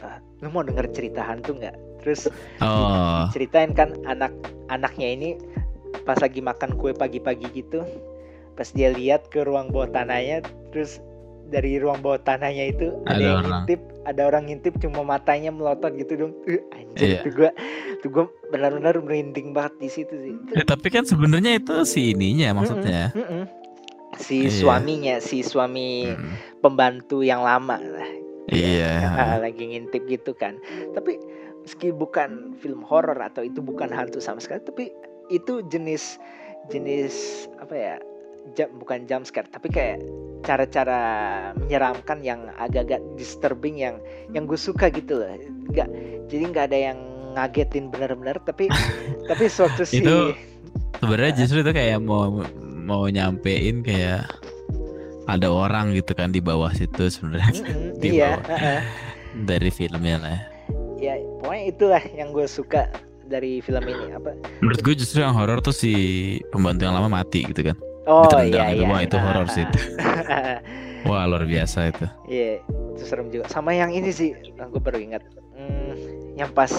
"Ah, lu mau denger cerita hantu nggak? Terus oh. ceritain kan anak anaknya ini pas lagi makan kue pagi-pagi gitu pas dia lihat ke ruang bawah tanahnya terus dari ruang bawah tanahnya itu ada, Ada yang orang. ngintip ada orang ngintip cuma matanya melotot gitu dong uh, anjir Iya. tuh gua tuh gua benar-benar merinding banget di situ sih Eh, tapi kan sebenarnya itu si ininya maksudnya Mm-mm, mm-mm. si Iya. suaminya si suami Hmm. pembantu yang lama lah iya Ah, lagi ngintip gitu kan tapi meski bukan film horor atau itu bukan hantu sama sekali tapi itu jenis jenis apa ya jam bukan jump scare tapi kayak cara-cara menyeramkan yang agak-agak disturbing yang yang gue suka gitu loh. Nggak jadi nggak ada yang ngagetin benar-benar tapi tapi suatu si Itu sebenarnya justru itu kayak mau mau nyampein kayak ada orang gitu kan di bawah situ sebenarnya. Mm-mm, di iya bawah heeh. dari filmnya lah. Ya pokoknya itulah yang gue suka dari film ini apa menurut gue justru yang horor tuh si pembantu yang lama mati gitu kan oh Ditendang iya gitu. iya wah itu horor sih itu. wah luar biasa itu Iya, itu serem juga. Sama yang ini sih, aku baru ingat. Hmm, yang pas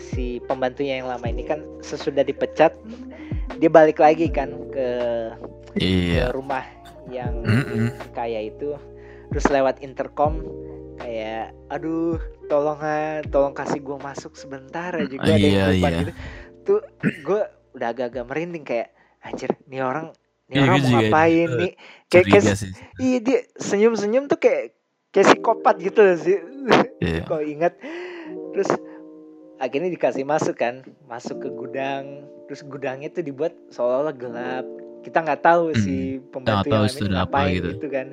si pembantunya yang lama ini kan sesudah dipecat, dia balik lagi kan ke, ke iya rumah yang Mm-mm. kaya itu, terus lewat intercom kayak, aduh, tolong ah, tolong kasih gua masuk sebentar aja gue ada yang Iya, depan iya. gitu. Tuh, gue udah agak-agak merinding kayak, anjir, nih orang, nih Iya, orang gue mau ngapain eh, nih? Kayak, kayak sih Iya dia senyum-senyum tuh kayak kayak psikopat gitu loh sih. Kau ingat terus akhirnya dikasih masuk kan, masuk ke gudang. Terus gudangnya tuh dibuat seolah-olah gelap. Kita nggak tahu Hmm, si pembantu tahu yang apa ngapain gitu. gitu. kan.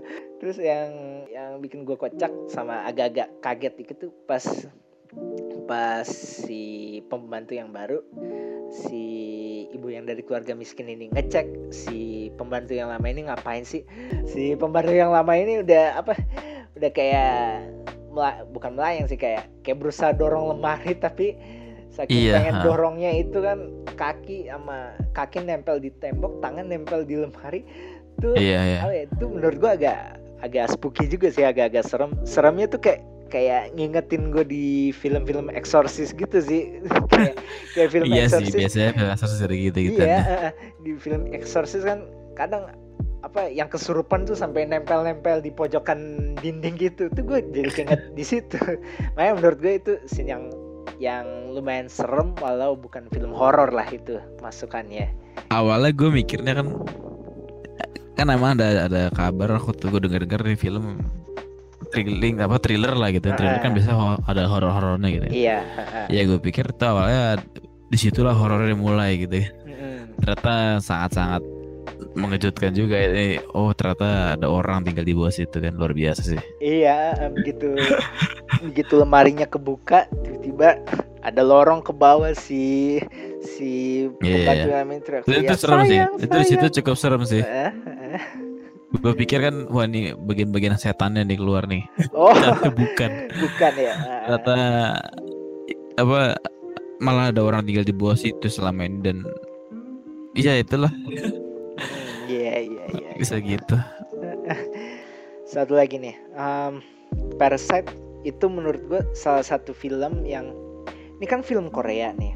Terus yang yang bikin gue kocak sama agak-agak kaget dikit tuh pas pas si pembantu yang baru si ibu yang dari keluarga miskin ini ngecek si pembantu yang lama ini ngapain sih? Si pembantu yang lama ini udah apa? Udah kayak mela- bukan melayang sih kayak kayak berusaha dorong lemari tapi saking Iya, pengen ha. dorongnya itu kan kaki sama kaki nempel di tembok tangan nempel di lemari tuh iya iya. ya, itu menurut gua agak agak spooky juga sih agak-agak serem. Seremnya tuh kayak kayak ngingetin gue di film-film eksorsis gitu sih. Kayak kayak film iya sih eksorsis biasanya film eksorsis dari gitu gitu iya eh, eh, di film eksorsis kan kadang apa yang kesurupan tuh sampai nempel-nempel di pojokan dinding gitu. Tuh gue jadi keinget di situ. Makanya menurut gue itu scene yang yang lumayan serem walau bukan film horor lah itu masukannya. Awalnya gue mikirnya kan kan emang ada ada kabar aku tuh gue denger denger di film thrilling apa thriller lah gitu. Thriller kan Ah. biasa ho- ada horor horornya gitu iya eh, eh. ya gue pikir tuh awalnya di situlah horornya mulai gitu ya. Ternyata sangat sangat mengejutkan juga ini. Oh ternyata ada orang tinggal di bawah situ kan luar biasa sih. Iya, begitu begitu lemarinya kebuka, tiba-tiba ada lorong ke bawah si si Iya, pembantu iya. yang main teriak, itu, itu "Sayang, serem sih sayang, itu di situ sayang." cukup serem sih Eh, eh. gue pikir kan wah ini bagian-bagian setannya nih keluar nih Oh, ternyata bukan bukan ya. Ternyata apa malah ada orang tinggal di bawah situ selama ini dan iya itulah Hmm, Iya, iya, iya. bisa gitu Satu lagi nih, um, Parasite itu menurut gue salah satu film yang ini kan film Korea nih.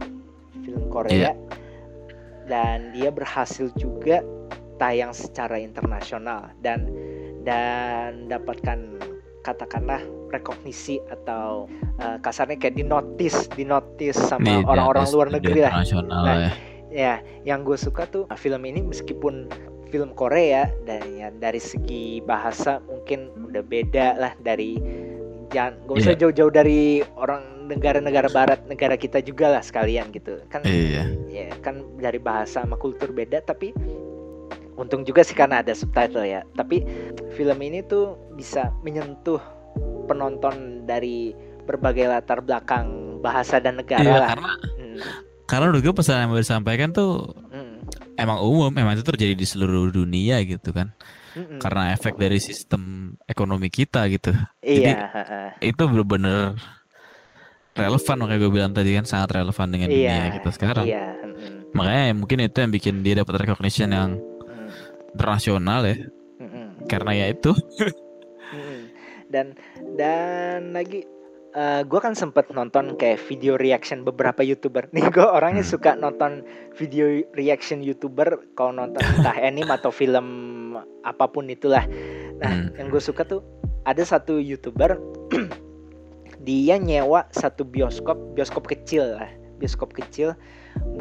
Film Korea. Dan dia berhasil juga tayang secara internasional dan dan dapatkan katakanlah rekognisi atau uh, kasarnya kayak di notice di notice sama orang-orang luar negeri lah. Nah, ya. ya yang gue suka tuh film ini meskipun film Korea dan ya dari segi bahasa mungkin udah beda lah dari jangan gak usah Iya. jauh-jauh dari orang negara-negara barat negara kita juga lah sekalian gitu kan Iya. ya kan dari bahasa sama kultur beda tapi untung juga sih karena ada subtitle ya tapi film ini tuh bisa menyentuh penonton dari berbagai latar belakang bahasa dan negara Iya, lah karena Hmm, karena menurut gue pesan yang mau disampaikan tuh hmm, emang umum, emang itu terjadi di seluruh dunia gitu kan. Hmm. Karena efek dari sistem ekonomi kita gitu. iya heeh. Itu bener-bener relevan makanya gue bilang tadi kan sangat relevan dengan Iya, dunia kita sekarang. Iya. mm, Makanya mungkin itu yang bikin dia dapat recognition yang mm, internasional ya. mm, mm, Karena ya itu. Dan dan lagi eh gue kan sempet nonton kayak video reaction beberapa youtuber. Nih gue orangnya Hmm. suka nonton video reaction youtuber kalau nonton entah anime atau film apa pun itulah. Nah Hmm. yang gue suka tuh ada satu youtuber dia nyewa satu bioskop bioskop kecil lah bioskop kecil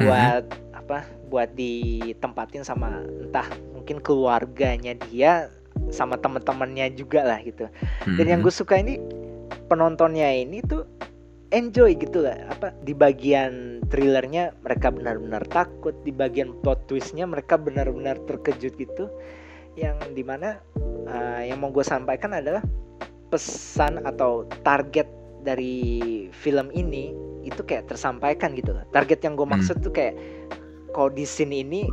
buat apa buat ditempatin sama entah mungkin keluarganya dia sama teman-temannya juga lah gitu dan yang gue suka ini penontonnya ini tuh enjoy gitu lah. Apa di bagian thrillernya mereka benar-benar takut di bagian plot twistnya mereka benar-benar terkejut gitu. Yang di mana uh, yang mau gue sampaikan adalah pesan atau target dari film ini itu kayak tersampaikan gitu loh target yang gue Hmm. maksud tuh kayak kalau di scene ini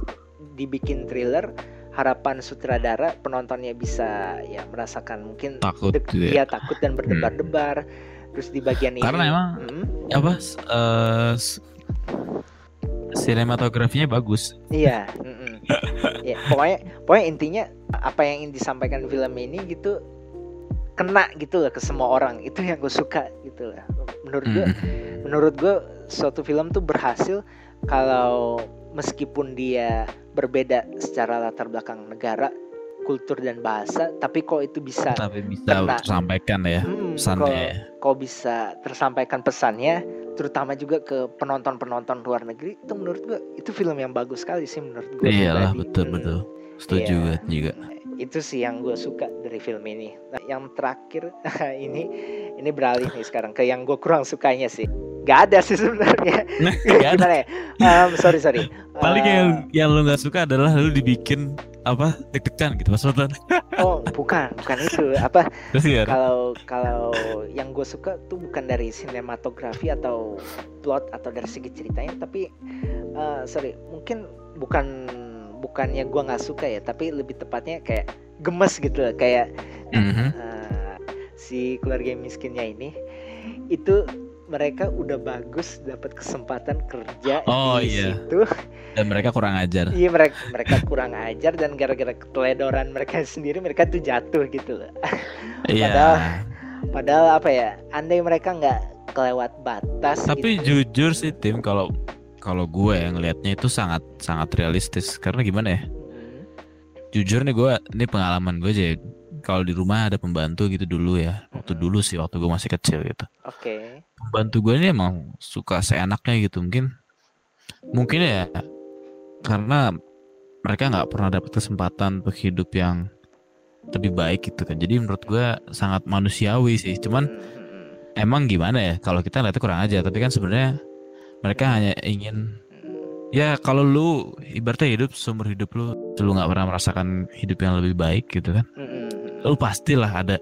dibikin thriller harapan sutradara penontonnya bisa ya merasakan mungkin Takut dia ya. takut dan berdebar-debar terus di bagian Karena ini emang Hmm, apa s- sinematografinya bagus. iya mm-mm. ya pokoknya pokoknya intinya apa yang ingin disampaikan di film ini gitu kena gitu lah ke semua orang itu yang gue suka gitu lah menurut gue Hmm. menurut gue suatu film tuh berhasil kalau meskipun dia berbeda secara latar belakang negara kultur dan bahasa tapi kok itu bisa Tapi bisa Kena. tersampaikan ya Hmm, pesannya. kok, ya. kok bisa tersampaikan pesannya terutama juga ke penonton-penonton luar negeri itu menurut gua itu film yang bagus sekali sih menurut gua Iyalah pribadi. betul Hmm, betul. Setuju gue juga. Itu sih yang gue suka dari film ini. Nah, yang terakhir ini ini beralih nih sekarang ke yang gue kurang sukanya sih. Gak ada sih sebenarnya. Gimana ya? Um, sorry sorry. Paling Uh, yang yang lu nggak suka adalah lu dibikin apa deg-degan gitu pas nonton. oh bukan bukan itu. Apa kalau kalau yang gue suka tuh bukan dari sinematografi atau plot atau dari segi ceritanya tapi eh, sorry mungkin bukan bukannya gue nggak suka ya tapi lebih tepatnya kayak gemes gitu loh kayak Mhm. eh, si keluarga miskinnya ini itu mereka udah bagus dapat kesempatan kerja Oh, di iya. situ Dan mereka kurang ajar. iya mereka mereka kurang ajar dan gara-gara keteledoran mereka sendiri mereka tuh jatuh gitu loh Iya. Padahal- Padahal apa ya, andai mereka nggak kelewat batas. Tapi gitu. jujur sih tim kalau kalau gue yang ngelihatnya itu sangat sangat realistis karena gimana ya? Jujur nih gue ini pengalaman gue aja. ya. Kalau di rumah ada pembantu gitu dulu ya. Waktu dulu sih waktu gue masih kecil gitu. Oke. Pembantu gue ini emang suka seenaknya gitu mungkin. Mungkin ya karena mereka nggak pernah dapat kesempatan untuk hidup yang lebih baik gitu kan. Jadi menurut gue sangat manusiawi sih. Cuman Hmm, hmm, hmm, emang gimana ya kalau kita lihatnya kurang aja tapi kan sebenarnya mereka hanya ingin ya kalau lu ibaratnya hidup seumur hidup lu lu nggak pernah merasakan hidup yang lebih baik gitu kan? Hmm, hmm, hmm, lu pastilah ada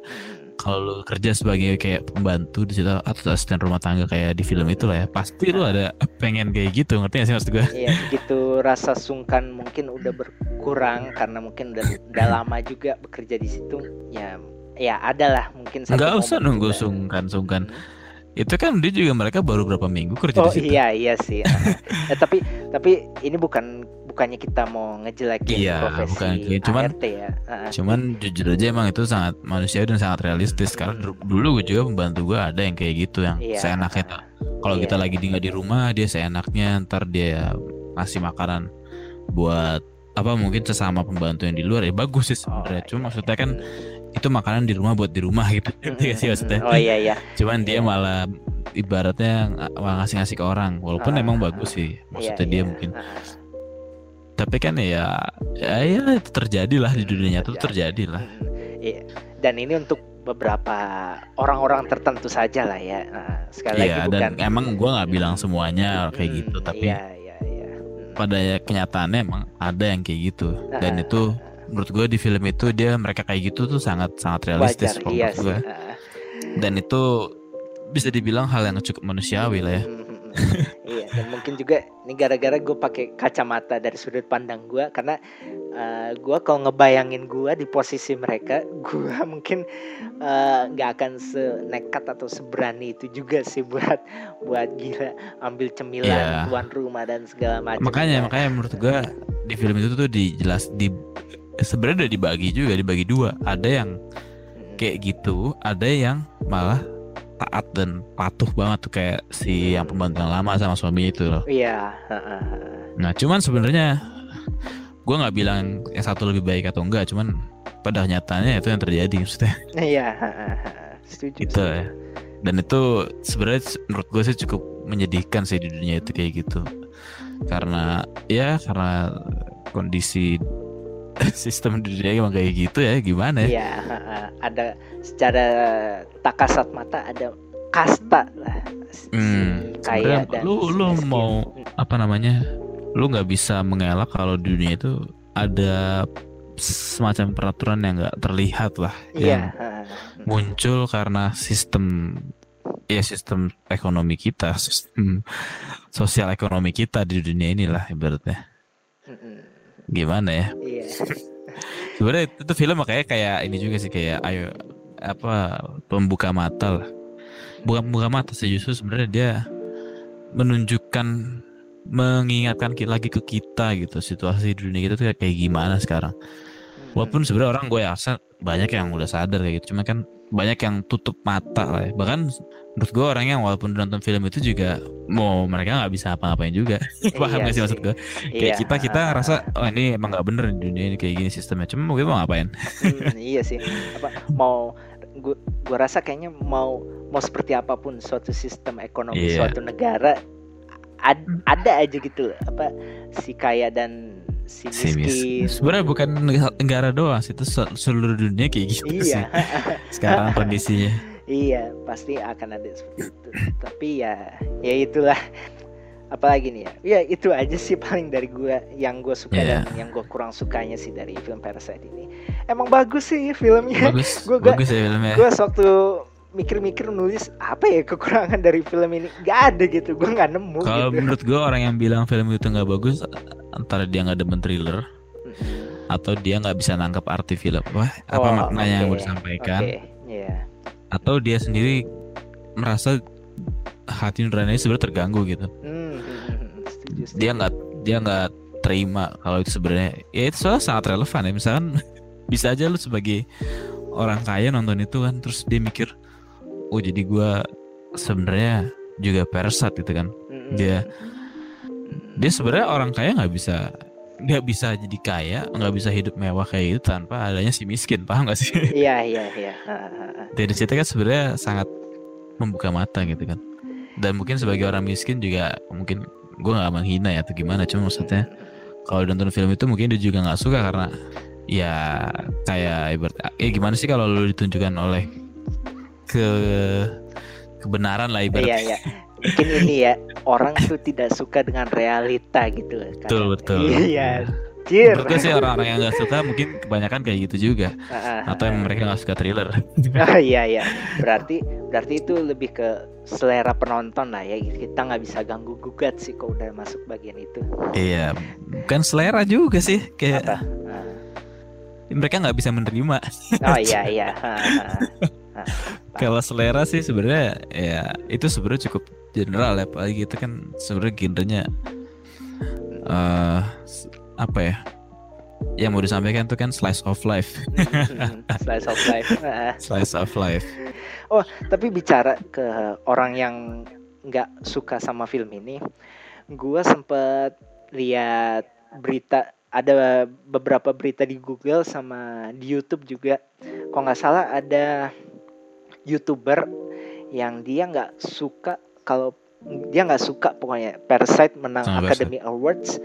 kalau lu kerja sebagai kayak pembantu di situ atau asisten rumah tangga kayak di film itu lah ya pasti lu ada pengen kayak gitu ngerti gak sih maksud gue Iya, begitu rasa sungkan mungkin udah berkurang karena mungkin udah, udah lama juga bekerja di situ. Ya, ya ada lah mungkin nggak usah nunggu sungkan sungkan Hmm. Itu kan dia juga mereka baru berapa minggu kerja Oh di situ iya iya sih. eh, tapi tapi ini bukan bukannya kita mau ngejelekin Iya, profesi bukan ngejelekin, cuman- ART ya. Cuman jujur aja emang itu sangat manusiawi dan sangat realistis karena dulu- dulu gue juga pembantu gue ada yang kayak gitu yang Iya. seenaknya tuh. Kalau Iya. kita lagi tinggal di rumah dia seenaknya ntar dia ngasih makanan buat apa mungkin sesama pembantu yang di luar ya bagus sih sebenarnya. Oh, Cuma iya, maksudnya iya. kan itu makanan di rumah buat di rumah gitu. Gak sih maksudnya? Oh iya iya. Cuman dia Iya. malah ibaratnya malah ngasih-ngasih ke orang walaupun Ah, emang bagus sih maksudnya Iya, dia iya. mungkin Heeh. tapi kan ya ya, ya itu terjadi lah di dunia nyata terjadi lah Mm, Iya. Dan ini untuk beberapa orang-orang tertentu saja lah ya. Nah, sekali lagi Iya bukan dan emang gua nggak bilang semuanya kayak Mm, gitu tapi Iya iya iya. Mm. pada kenyataannya emang ada yang kayak gitu dan Ah, itu menurut gue di film itu dia mereka kayak gitu tuh sangat sangat realistis wajar iya gua. Heeh. dan itu bisa dibilang hal yang cukup manusiawi lah ya Mm, mm, mm. iya dan mungkin juga ini gara-gara gue pakai kacamata dari sudut pandang gue karena uh, gue kalau ngebayangin gue di posisi mereka gue mungkin uh, nggak akan senekat atau seberani itu juga sih buat buat gila ambil cemilan Iya. tuan rumah dan segala macam makanya makanya menurut gua di film itu tuh dijelas di sebenarnya udah dibagi juga dibagi dua. Ada yang kayak gitu ada yang malah taat dan patuh banget tuh kayak si yang pembantu yang lama sama suaminya itu loh. Iya nah cuman sebenarnya gua nggak bilang yang satu lebih baik atau enggak cuman pada nyatanya itu yang terjadi maksudnya. Iya setuju. Gitu setuju. ya. Dan itu sebenarnya menurut gue sih cukup menyedihkan sih di dunia itu kayak gitu. Karena ya karena kondisi sistem dunia emang kayak gitu ya gimana ya Iya, ada secara tak kasat mata ada kasta lah. Si Hmm, kaya dan lu si lu miskin. mau apa namanya lu nggak bisa mengelak kalau dunia itu ada semacam peraturan yang nggak terlihat lah Iya, yang muncul karena sistem ya sistem ekonomi kita sistem sosial ekonomi kita di dunia inilah ibaratnya. Gimana ya? Iya. sebenarnya itu, itu film makanya kayak ini juga sih kayak ayo apa pembuka mata lah. Bukan pembuka mata sih justru sebenarnya dia menunjukkan mengingatkan lagi ke kita gitu situasi di dunia kita tuh kayak gimana sekarang walaupun sebenarnya orang gue rasa banyak yang udah sadar kayak gitu. Cuma kan banyak yang tutup mata lah ya. bahkan menurut gue orang yang walaupun nonton film itu juga mau mereka nggak bisa apa-apain juga. Paham Iya gak sih maksud gue? Kayak Iya, kita kita ngerasa oh ini emang nggak bener di dunia ini kayak gini sistemnya. Cuma kita mau ngapain? Hmm, iya sih. Apa mau gua gua rasa kayaknya mau mau seperti apa pun suatu sistem ekonomi Iya. suatu negara ad- ada aja gitu. Loh, apa si kaya dan si si mis miskin. sebenarnya bukan negara doang sih itu se- seluruh dunia kayak gitu sih Iya. sekarang kondisinya Iya, pasti akan ada seperti itu. Tapi ya, ya itulah. Apalagi nih ya, ya itu aja sih paling dari gua yang gue suka Iya. dan yang gue kurang sukanya sih dari film Parasite ini. Emang bagus sih filmnya. bagus Gua bagus ya filmnya Gue waktu mikir-mikir nulis apa ya kekurangan dari film ini, gak ada gitu. Gue nggak nemu. kalau gitu. menurut gue orang yang bilang film itu nggak bagus antara dia nggak demen thriller Mm-mm. atau dia nggak bisa nangkep arti film wah apa Oh, maknanya yang mau disampaikan Oke, iya. atau dia sendiri merasa hati nuraninya sebenarnya terganggu gitu Hmm. Setuju, setuju. dia nggak dia nggak terima kalau itu sebenarnya ya itu soalnya sangat relevan ya misalkan bisa aja lu sebagai orang kaya nonton itu kan terus dia mikir oh jadi gua sebenarnya juga persat gitu kan. Dia dia sebenarnya orang kaya nggak bisa nggak bisa jadi kaya nggak bisa hidup mewah kayak gitu tanpa adanya si miskin paham gak sih? Iya, iya, iya. Dari situ kan sebenarnya sangat membuka mata gitu kan. Dan mungkin sebagai orang miskin juga mungkin gue nggak menghina ya atau gimana cuma maksudnya kalau nonton film itu mungkin dia juga nggak suka karena ya kayak ibarat eh gimana sih kalau lu ditunjukkan oleh ke kebenaran lah Iya, ibarat iya. Mungkin ini ya orang tuh tidak suka dengan realita gitu. loh, betul betul Iya. Cir. menurut gue sih orang-orang yang nggak suka mungkin kebanyakan kayak gitu juga Ah, ah, atau yang mereka nggak suka thriller Ah, iya iya. Berarti berarti itu lebih ke selera penonton lah ya. Kita nggak bisa ganggu gugat sih kalau udah masuk bagian itu. iya bukan selera juga sih kayak Apa? Ah. mereka nggak bisa menerima Oh iya iya. Kalau selera sih sebenarnya ya itu sebenarnya cukup general ya apalagi itu kan sebenarnya genrenya eh apa ya? Yang mau disampaikan tuh kan slice of life. slice of life. Slice of life. Oh, tapi bicara ke orang yang nggak suka sama film ini, gua sempet lihat berita ada beberapa berita di Google sama di YouTube juga. Kalau nggak salah ada youtuber yang dia nggak suka kalau dia nggak suka pokoknya Parasite menang Sama Academy Awards.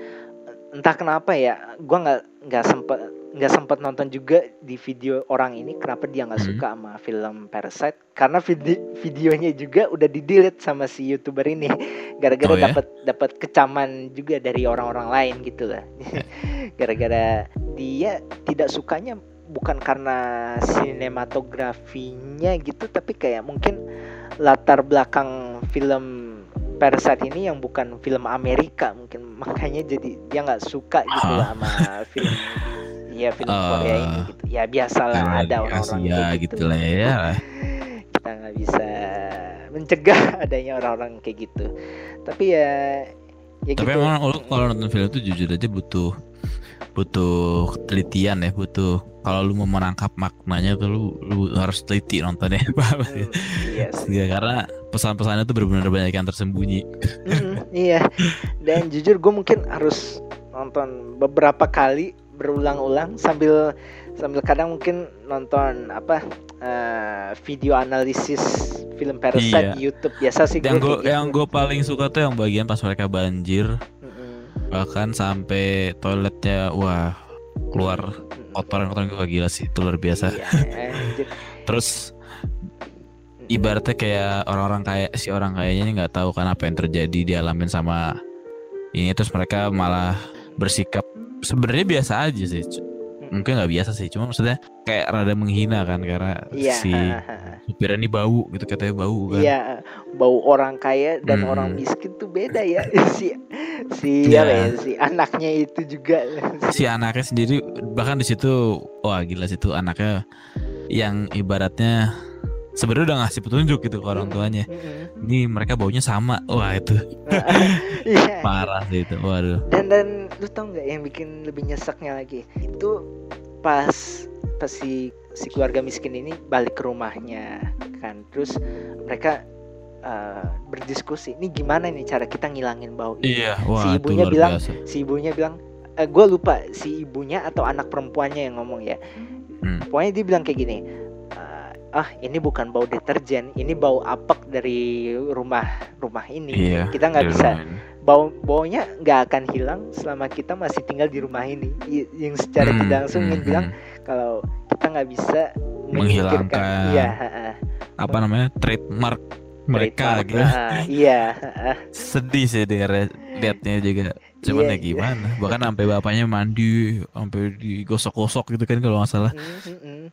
Entah kenapa ya gua nggak nggak sempet nggak sempet nonton juga di video orang ini kenapa dia nggak Hmm. suka sama film Parasite. Karena video videonya juga udah di delete sama si youtuber ini. Gara-gara Oh, ya? dapat dapat kecaman juga dari orang-orang lain gitu lah. Gara-gara dia tidak sukanya bukan karena sinematografinya gitu tapi kayak mungkin latar belakang film Parasite ini yang bukan film Amerika mungkin. Makanya jadi dia nggak suka gitu lah sama film ya film Oh. Korea ini gitu. Ya biasalah Karena ada orang-orang kayak gitu lah ya. kita nggak bisa mencegah adanya orang-orang kayak gitu. Tapi ya ya Tapi gitu. emang lu kalau nonton film itu jujur aja butuh butuh telitian ya, butuh kalau lu mau menangkap maknanya tuh lu, lu harus teliti nontonnya. Paham sih? Hmm, iya. Ya, karena pesan-pesannya tuh benar-benar banyak yang tersembunyi. Mm, iya dan jujur gue mungkin harus nonton beberapa kali berulang-ulang sambil sambil kadang mungkin nonton apa eh, video analisis film Parasite Iya. di YouTube biasa sih yang gue gue yang gue paling suka tuh yang bagian pas mereka banjir bahkan sampai toiletnya wah keluar kotoran-kotoran gue gila sih itu luar biasa. Iya, terus ibaratnya kayak orang-orang kayak si orang kayaknya ini nggak tahu kan apa yang terjadi dialamin sama ini terus mereka malah bersikap sebenarnya biasa aja sih mungkin nggak biasa sih cuma maksudnya kayak rada menghina kan karena Iya, si supirnya ini bau gitu katanya bau kan Iya, bau orang kaya dan Hmm. orang miskin tuh beda ya. si si apa ya, si anaknya itu juga. si anaknya sendiri bahkan di situ wah gila sih tuh anaknya yang ibaratnya sebenarnya udah ngasih petunjuk gitu ke orang tuanya ini mereka baunya sama wah itu Iya. parah sih itu waduh Dan dan lu tau nggak yang bikin lebih nyeseknya lagi? Itu pas pas si si keluarga miskin ini balik ke rumahnya kan. Terus mereka eh, berdiskusi, ini gimana nih cara kita ngilangin bau ini? Iya, wah, si ibunya bilang, biasa. si ibunya bilang, eh, gue lupa si ibunya atau anak perempuannya yang ngomong ya. Hmm. Pokoknya dia bilang kayak gini, "Eh, ah ini bukan bau deterjen, ini bau apek dari rumah rumah ini. Iya, kita nggak bisa. rumah bau baunya nggak akan hilang selama kita masih tinggal di rumah ini. Yang secara Hmm, tidak langsung hmm, ingin bilang kalau kita nggak bisa menghilangkan. Iya, apa namanya? Trademark mereka Trademark, gitu ha-ha, Iya. sedih sih liatnya juga. Cuman Iya, ya gimana? Bahkan sampai bapaknya mandi sampai digosok-gosok gitu kan kalau nggak salah. Mm, mm, mm.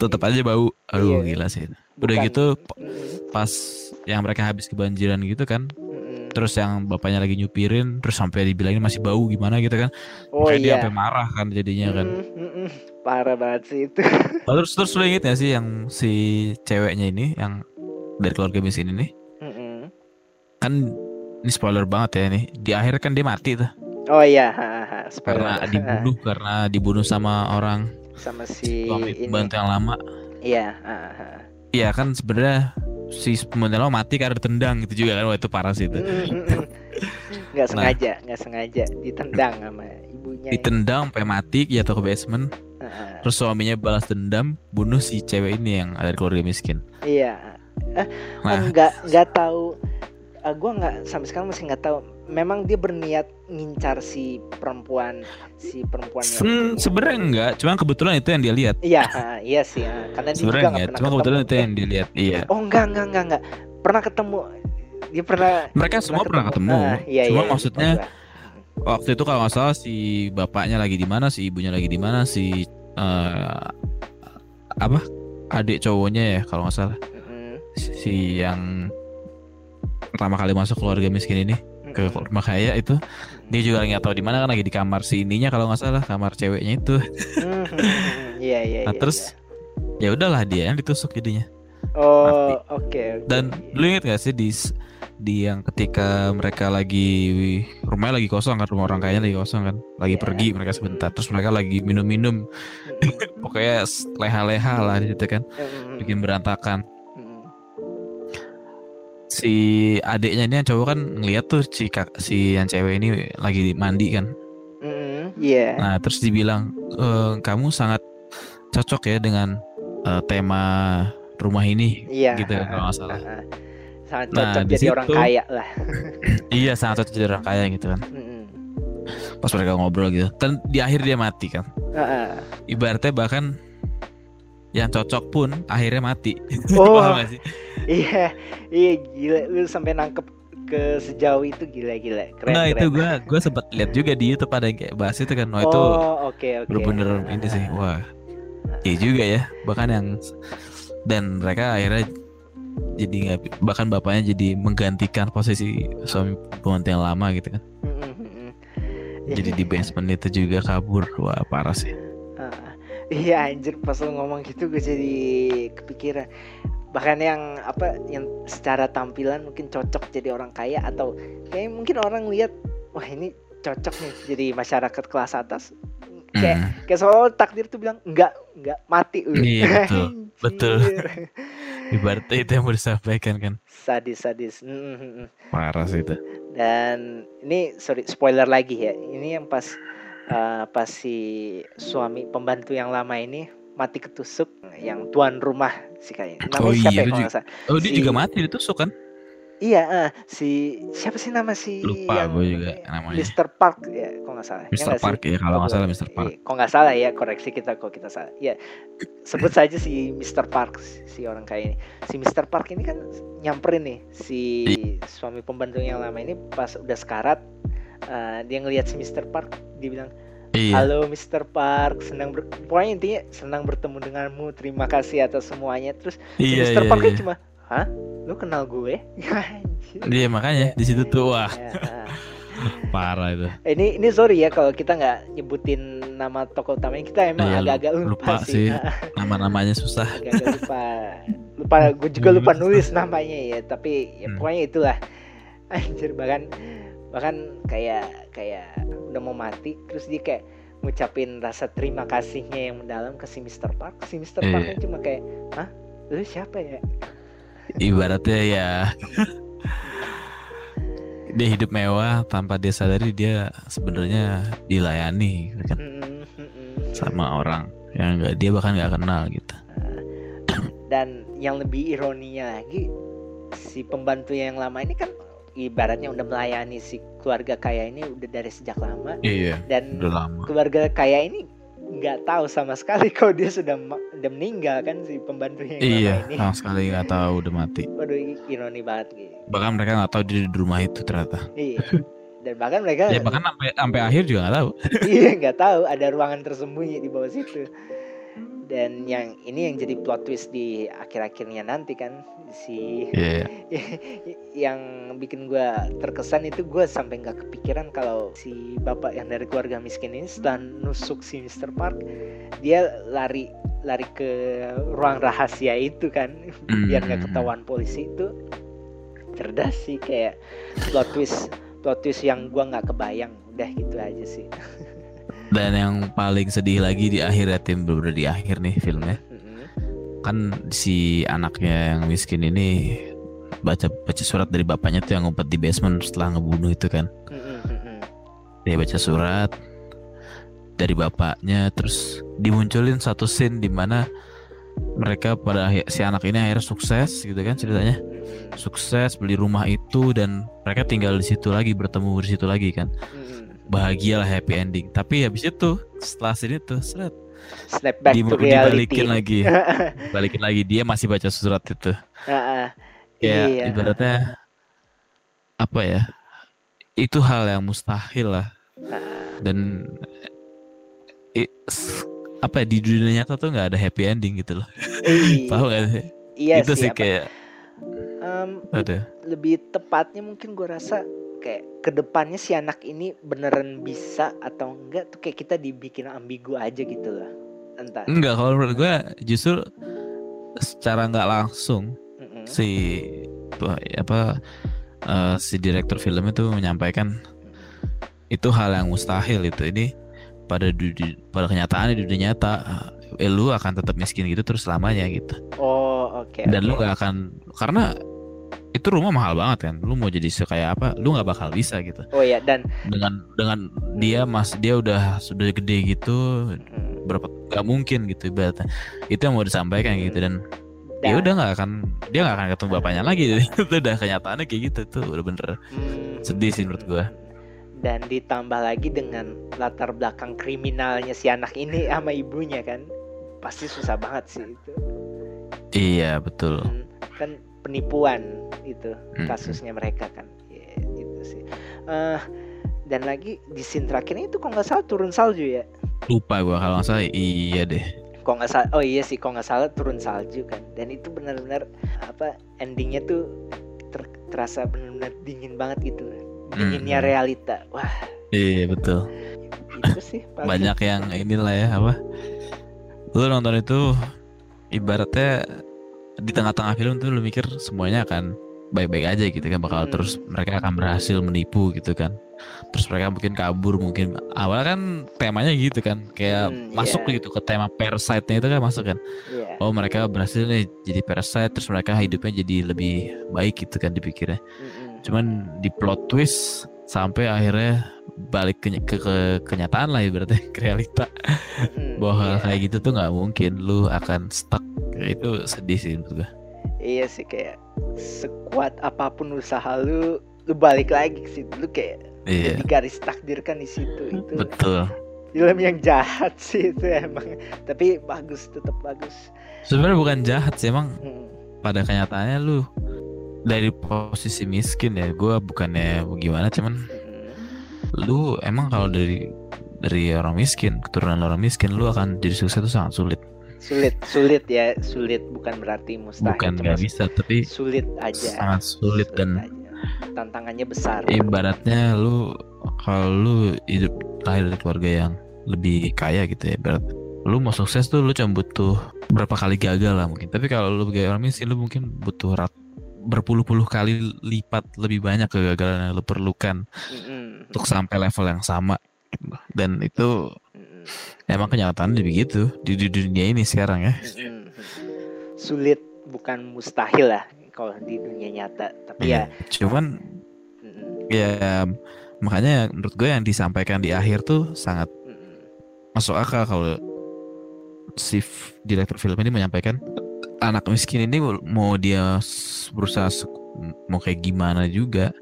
Tetap aja bau aduh Iya. gila sih udah Bukan- gitu pas yang mereka habis kebanjiran gitu kan terus yang bapaknya lagi nyupirin terus sampai dibilangin masih bau gimana gitu kan Oh Makanya dia iya. sampai marah kan jadinya kan. Parah banget sih itu. Oh, terus terus lu inget gak sih yang si ceweknya ini yang dari keluarga miskin ini kan ini spoiler banget ya ini di akhir kan dia mati tuh Oh iya, ha-ha. Spoiler. karena dibunuh karena dibunuh sama orang sama si pembantu yang lama Iya, ha-ha. Iya kan sebenarnya si lama mati karena ditendang gitu juga kan wah itu parah sih itu Mm, mm, mm. Nggak Nah. sengaja, nggak sengaja ditendang sama ibunya. ditendang sampai mati jatuh ke basement Ha-ha. terus suaminya balas dendam bunuh si cewek ini yang ada di keluarga miskin Iya. Eh, Nah. oh, nggak nggak tahu. Eh, gua nggak sampai sekarang masih nggak tahu. Memang dia berniat ngincar si perempuan, si perempuan yang. Hmm, sebenarnya enggak cuma kebetulan itu yang dia lihat Iya, iya sih. ha. Karena dia juga sebenarnya nggak enggak cuma kebetulan ketemu. itu yang dilihat iya Oh enggak enggak enggak enggak. Pernah ketemu. Dia pernah. mereka semua pernah ketemu Ah, iya, cuma iya, maksudnya lupa waktu itu kalau nggak salah si bapaknya lagi di mana si ibunya lagi di mana si eh, apa adik cowoknya ya kalau nggak salah si yang pertama kali masuk keluarga miskin ini ke rumah kaya itu dia juga nggak tahu di mana kan lagi di kamar si ininya kalau nggak salah kamar ceweknya itu Hmm, hmm, hmm, Iya iya. nah iya, terus ya udahlah dia yang ditusuk jadinya iya. Oh oke. oke. dan lu inget gak sih di di yang ketika mereka lagi rumahnya lagi kosong kan rumah orang kayanya lagi kosong kan lagi Iya. pergi mereka sebentar terus mereka lagi minum-minum Mm-mm. pokoknya leha-leha lah di situ kan Mm-mm. bikin berantakan. Si adiknya ini yang cowok kan ngeliat tuh si kak, si yang cewek ini lagi mandi kan Mm-mm. Iya. nah terus dibilang "Eh, kamu sangat cocok ya dengan eh, tema rumah ini Iya. gitu kan, kalau nggak salah. Heeh. Sangat Nah, cocok di jadi orang situ- kaya lah. iya sangat cocok jadi orang kaya gitu kan Mm-mm. pas mereka ngobrol gitu dan di akhir dia mati kan Heeh. ibaratnya bahkan yang cocok pun akhirnya mati. Oh. Sih? Iya, iya gila. Lu sampai nangkep ke sejauh itu gila-gila. Keren, nah itu keren. gue gue sempat lihat juga di YouTube ada yang kayak bahas itu kan. Wah itu Oh, oke oke. bener-bener ini sih. Wah iya juga ya. Bahkan yang dan mereka akhirnya jadi nggak bahkan bapaknya jadi menggantikan posisi suami pengantin yang lama gitu kan. Jadi di basement itu juga kabur. Wah parah sih Iya anjir pas lu ngomong gitu gue jadi kepikiran. Bahkan yang apa yang secara tampilan mungkin cocok jadi orang kaya atau kayak mungkin orang lihat wah ini cocok nih jadi masyarakat kelas atas. Kayak Hmm. kayak seolah takdir tuh bilang enggak enggak mati lu. Iya, betul, betul. Ibaratnya itu yang mau disampaikan kan? Sadis sadis Mm, mm, mm. parah sih itu. Dan ini sorry spoiler lagi ya. Ini yang pas eh, pas si suami pembantu yang lama ini mati ketusuk yang tuan rumah si kayak namanya Oh siapa iya, ya juga- oh dia Si- juga mati ditusuk kan iya eh, si siapa sih nama si lupa yang gue juga namanya Mr. Park ya kalau nggak salah Ya nggak sih? Park ya kalau nggak salah. Park Eh, kalau nggak salah ya koreksi kita kalau kita salah ya sebut saja si Mr. Park si orang kaya ini si Mr. Park ini kan nyamperin nih si suami pembantu yang lama ini pas udah sekarat eh, dia ngelihat si Mr. Park dia bilang iya halo Mr. Park senang ber pokoknya intinya senang bertemu denganmu terima kasih atas semuanya terus iya Mr. iya, Park kan iya. cuma hah lu kenal gue. Iya, makanya di situ tuh wah Ya, ah. parah itu ini ini sorry ya kalau kita nggak nyebutin nama tokoh utamanya kita emang Iya, agak-agak lupa, lupa sih, sih. Nama-namanya susah agak-agak lupa lupa gue juga lupa nulis namanya ya tapi ya Hmm. pokoknya itulah anjir bahkan bahkan kayak kayak udah mau mati terus dia kayak ngucapin rasa terima kasihnya yang mendalam ke si Mr. Park. Si Mr. Park kan cuma kayak hah? Lu siapa ya? Ibaratnya ya. Dia hidup mewah tanpa dia sadari dia sebenarnya dilayani kan? Sama orang yang nggak dia bahkan nggak kenal gitu. Dan yang lebih ironinya lagi si pembantu yang lama ini kan ibaratnya udah melayani si keluarga kaya ini udah dari sejak lama. Iya dan udah lama. keluarga kaya ini nggak tahu sama sekali kalau dia sudah udah meninggal kan si pembantunya yang iya ini. sama sekali nggak tahu udah mati. Waduh ini ironi banget gitu. Bahkan mereka nggak tahu dia di rumah itu ternyata. Iya dan bahkan mereka ya bahkan sampai sampai akhir juga nggak tahu. Iya nggak tahu ada ruangan tersembunyi di bawah situ dan yang ini yang jadi plot twist di akhir-akhirnya nanti kan si Iya. yang bikin gua terkesan itu gua sampai nggak kepikiran kalau si bapak yang dari keluarga miskin ini setelah nusuk si Mr. Park dia lari lari ke ruang rahasia itu kan biar nggak ketahuan polisi itu cerdas sih kayak plot twist plot twist yang gua nggak kebayang udah gitu aja sih dan yang paling sedih lagi di akhir ya tim. Bener di akhir nih filmnya. Kan si anaknya yang miskin ini baca baca surat dari bapaknya tuh yang ngumpet di basement setelah ngebunuh itu kan. Dia baca surat dari bapaknya terus dimunculin satu scene di mana mereka pada akhir- si anak ini akhirnya sukses gitu kan ceritanya. Sukses beli rumah itu dan mereka tinggal di situ lagi bertemu di situ lagi kan. Bahagia lah happy ending. Tapi habis itu setelah sini tuh seret. Snap back di- to reality. dibalikin lagi. Balikin lagi. Dia masih baca surat itu. Ah. kayak Iya. ibaratnya apa ya itu hal yang mustahil lah. Ah, dan i- s- apa ya, di dunia nyata tuh nggak ada happy ending gitu loh. Iya, tahu gak sih? Iya itu sih sih kayak ada. lebih tepatnya mungkin gue rasa kayak ke depannya si anak ini beneran bisa atau enggak tuh kayak kita dibikin ambigu aja gitu loh entah enggak kalau menurut gue justru secara nggak langsung Mm-mm. si apa eh, si direktur film itu menyampaikan itu hal yang mustahil itu ini pada du- di- pada kenyataan di dunia nyata eh, lu akan tetap miskin gitu terus selamanya gitu Oh, oke. dan lu oke. gak akan karena itu rumah mahal banget kan? Lu mau jadi kayak apa lu nggak bakal bisa gitu. Oh ya, dan dengan dengan dia mas dia udah sudah gede gitu mm, berapa nggak mungkin gitu ibaratnya. Itu yang mau disampaikan gitu dan dan- ya udah nggak akan dia nggak akan ketemu bapaknya lagi. Itu udah kenyataannya kayak gitu tuh udah bener. Hmm, sedih sih menurut gua. Dan ditambah lagi dengan latar belakang kriminalnya si anak ini sama ibunya kan, pasti susah banget sih itu. iya betul. Hmm, kan penipuan itu Hmm. kasusnya mereka kan, ya, itu sih. Eh, dan lagi di scene terakhirnya itu kok nggak salah turun salju ya? lupa gua kalau nggak salah iya deh Kok nggak salah, oh iya sih, kok nggak salah turun salju kan. Dan itu benar-benar apa endingnya tuh ter- terasa benar-benar dingin banget gitu, dinginnya Hmm. realita. Wah, iya betul itu sih paling- banyak yang inilah ya apa lu nonton itu ibaratnya di tengah-tengah film tuh lu mikir semuanya akan baik-baik aja gitu kan bakal Hmm. terus mereka akan berhasil menipu gitu kan terus mereka mungkin kabur mungkin awalnya kan temanya gitu kan kayak Hmm, masuk iya. gitu ke tema parasite-nya itu kan masuk kan Iya. oh mereka berhasil nih jadi parasite terus mereka hidupnya jadi lebih baik gitu kan dipikirnya Mm-mm. cuman di plot twist sampai akhirnya balik ke, ke, ke kenyataan lah ibaratnya ke realita Mm-mm, bahwa iya. kayak gitu tuh nggak mungkin lu akan stuck itu sedih sih menurut gua Iya sih kayak sekuat apa pun usaha lu, lu balik lagi ke situ. Lu kayak iya jadi garis takdir kan di situ. Itu betul film yang jahat sih itu emang. Tapi bagus, tetap bagus. sebenarnya bukan jahat sih emang Hmm. pada kenyataannya lu dari posisi miskin ya gua bukannya gimana cuman Mm-mm. lu emang kalau dari dari orang miskin keturunan orang miskin lu akan jadi sukses itu sangat sulit Sulit, sulit ya, sulit bukan berarti mustahil. bukan nggak bisa tapi Sulit aja. sangat sulit dan aja. tantangannya besar. ibaratnya lu kalau lu hidup lahir dari keluarga yang lebih kaya gitu ya berat lu mau sukses tuh lu cuma butuh berapa kali gagal lah mungkin tapi kalau lu sebagai orang miskin lu mungkin butuh rat berpuluh-puluh kali lipat lebih banyak kegagalan yang lu perlukan Mm-mm. untuk sampai level yang sama dan itu. Emang kenyataannya begitu di, di dunia ini sekarang ya Mm-mm. Sulit bukan mustahil lah kalau di dunia nyata. Tapi ya, cuman mm-mm, ya makanya menurut gue yang disampaikan di akhir tuh sangat mm-mm. masuk akal kalau si direktur film ini menyampaikan anak miskin ini mau dia berusaha mau kayak gimana juga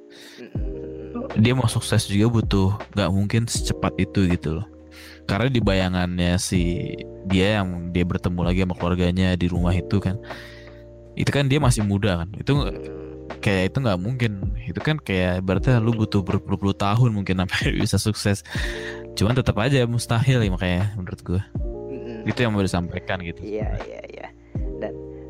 dia mau sukses juga butuh nggak mungkin secepat itu gitu loh karena di bayangannya si dia yang dia bertemu lagi sama keluarganya di rumah itu kan itu kan dia masih muda kan. Itu kayak itu nggak mungkin. Itu kan kayak berarti lu butuh berpuluh-puluh tahun mungkin sampai bisa sukses. Cuman tetap aja mustahil ya makanya menurut gue itu yang mau disampaikan gitu. Iya iya iya.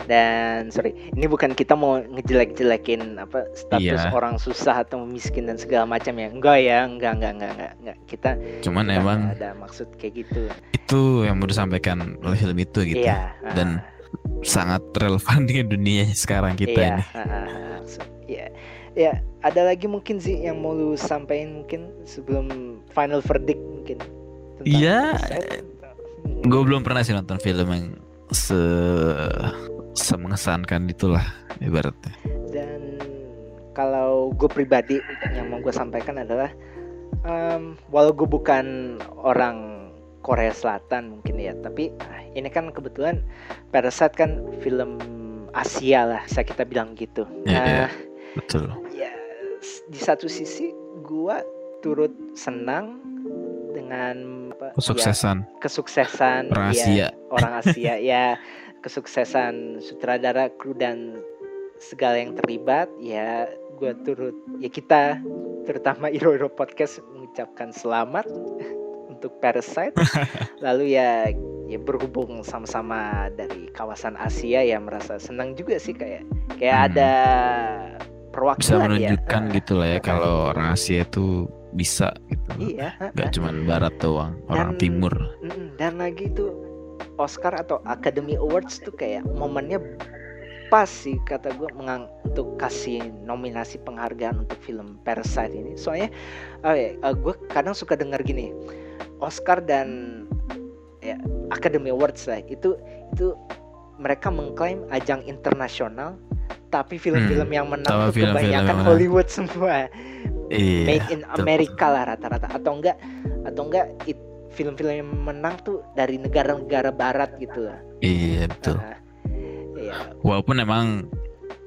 Dan sorry, ini bukan kita mau ngejelek-jelekin apa status Iya. orang susah atau miskin dan segala macam ya. Enggak ya, enggak enggak enggak enggak. enggak. Kita cuman kita emang ada maksud kayak gitu. itu yang mau disampaikan oleh film itu gitu Iya. dan ah, sangat relevan dengan dunia sekarang kita iya, ini ah, ah, ah, maksud- Iya. Ya, ada lagi mungkin sih yang mau lu sampaikan mungkin sebelum final verdict mungkin. Iya. Parasite. gue belum pernah sih nonton film yang se semengesankan itulah ibaratnya. Dan kalau gue pribadi yang mau gue sampaikan adalah em, walau gue bukan orang Korea Selatan mungkin ya, tapi ah, ini kan kebetulan Parasite kan film Asia lah, bisa kita bilang gitu. Iya, iya. Nah, betul. ya di satu sisi gue turut senang dengan apa, ya, kesuksesan kesuksesan orang ya, Asia. orang Asia ya kesuksesan sutradara kru dan segala yang terlibat ya gue turut ya kita terutama Iro Iro Podcast mengucapkan selamat untuk Parasite. Lalu ya ya berhubung sama-sama dari kawasan Asia ya merasa senang juga sih kayak kayak Hmm. ada bisa perwakilan menunjukkan ya gitu lah ya kalau orang Asia itu bisa gitu. Iya nggak cuman Barat doang orang Dan- Timur dan lagi tuh Oscar atau Academy Awards tuh kayak momennya pas sih kata gue mengang untuk kasih nominasi penghargaan untuk film Parasite ini soalnya oh ya, uh, gue kadang suka dengar gini Oscar dan ya Academy Awards lah itu itu mereka mengklaim ajang internasional tapi film-film Hmm, yang menang film-film kebanyakan menang. Hollywood semua Iya. made in betul. America lah rata-rata atau enggak atau enggak it- film-film yang menang tuh dari negara-negara barat gitu lah Iya betul. Ah, iya Walaupun emang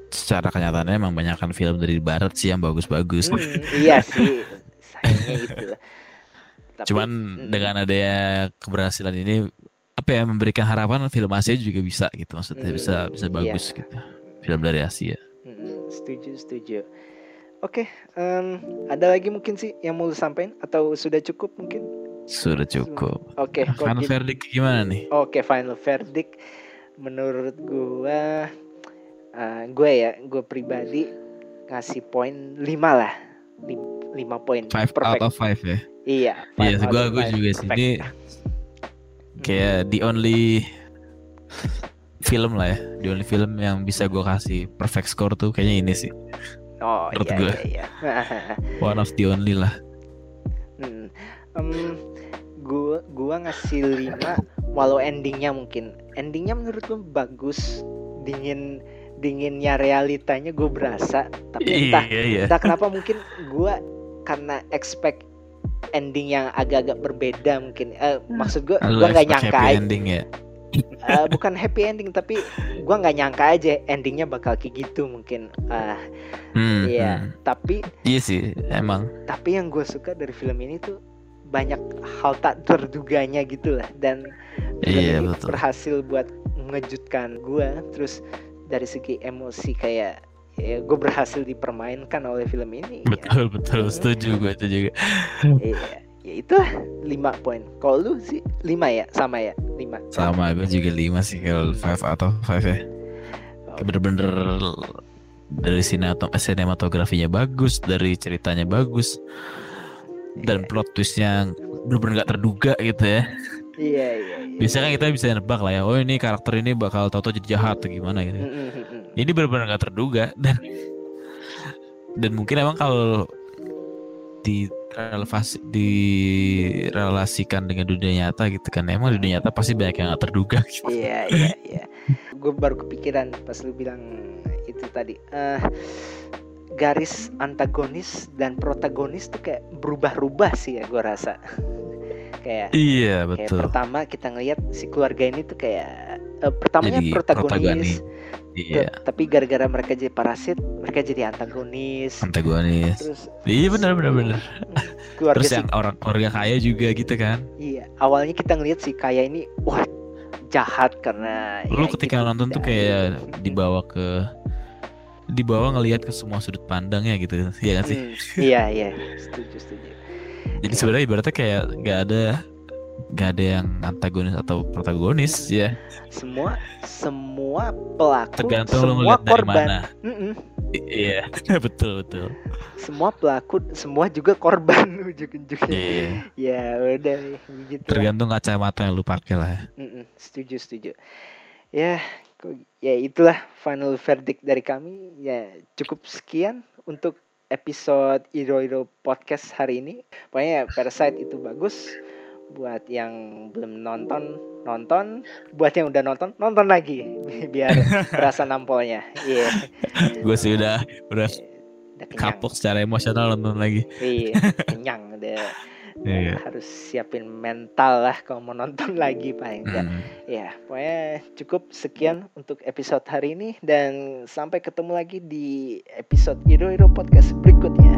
secara kenyataannya emang banyak kan film dari barat sih yang bagus-bagus. Hmm, iya sih sayangnya gitu Tapi, Cuman mm, dengan adanya keberhasilan ini apa ya memberikan harapan film Asia juga bisa gitu maksudnya Hmm, bisa bisa iya. bagus gitu. Film dari Asia. mm, setuju setuju oke em, ada lagi mungkin sih yang mau lu sampein atau sudah cukup mungkin Sudah cukup. oke kalau Final verdict gimana nih? Oke, final verdict menurut gua eh, gue ya, gue pribadi ngasih poin 5 lah. 5 poin. Five out of five ya. Iya, Iya, gua gua five. juga sih. Perfect. Ini kayak the only film lah ya, the only film yang bisa gua kasih perfect score tuh kayaknya ini sih. Oh, menurut iya, gua. iya, iya. One of the only lah. Hmm, em, gua gua ngasih 5 walau endingnya mungkin endingnya menurut gua bagus dingin dinginnya realitanya gue berasa tapi entah Iya, iya. entah kenapa mungkin gua karena expect ending yang agak-agak berbeda mungkin Eh, maksud gue gua nggak nyangka happy aja ending ya. Eh, bukan happy ending tapi gua nggak nyangka aja endingnya bakal kayak gitu mungkin Ah, Hmm, iya hmm. tapi Iya sih, emang. tapi yang gue suka dari film ini tuh banyak hal tak terduganya gitu lah dan Iya, betul. berhasil buat mengejutkan gue terus dari segi emosi kayak ya gue berhasil dipermainkan oleh film ini ya. Betul, betul. Setuju gue itu juga. iya ya itulah lima poin kalau lu sih lima ya sama ya lima Sama gue juga lima sih kalau five atau five ya. Bener-bener dari sinemat sinematografinya bagus, dari ceritanya bagus, dan plot twistnya bener-bener gak terduga gitu ya. iya iya iya Biasanya kan kita bisa nebak lah ya, oh ini karakter ini bakal tau-tau jadi jahat atau gimana gitu. Ini bener-bener gak terduga dan dan mungkin emang kalau di relevasi direlasikan dengan dunia nyata gitu kan emang dunia nyata pasti banyak yang gak terduga gitu. Iya iya iya. Gue baru kepikiran pas lu bilang itu tadi. eh garis antagonis dan protagonis tuh kayak berubah-ubah sih ya gue rasa. kayak Iya kayak betul. pertama kita ngelihat si keluarga ini tuh kayak eh, pertamanya Jadi protagonis. protagoni. Iya, Tapi gara-gara mereka jadi parasit, mereka jadi antagonis. antagonis. Terus Iya benar benar benar. keluarga Terus si yang orang keluarga kaya juga gitu kan. Iya, awalnya kita ngelihat si Kaya ini wah jahat karena Lu ya ketika gitu, nonton tuh kayak dibawa ke dibawa ngelihat ke semua sudut pandangnya gitu. Iya kan sih? Hmm, iya iya setuju setuju Jadi sebenarnya ibaratnya kayak nggak ada nggak ada yang antagonis atau protagonis ya. semua semua pelaku Tergantung semua dari korban mana. Mm-mm. I- Iya, betul betul. semua pelaku semua juga korban ujung-ujungnya Iya. ya udah lah. Tergantung kacamata yang lu pakai lah. Mm-mm, setuju setuju ya kok- ya itulah final verdict dari kami. Ya cukup sekian untuk episode Iro Iro podcast hari ini. Pokoknya Parasite itu bagus. Buat yang belum nonton nonton. Buat yang udah nonton nonton lagi. Biar berasa nampolnya. Iya. Gue sih udah udah udah kenyang. kapok secara emosional nonton lagi. iya kenyang udah Iya. harus siapin mental lah kalau mau nonton lagi paling enggak Hmm. Ya, pokoknya cukup sekian untuk episode hari ini dan sampai ketemu lagi di episode Iro Iro Podcast berikutnya.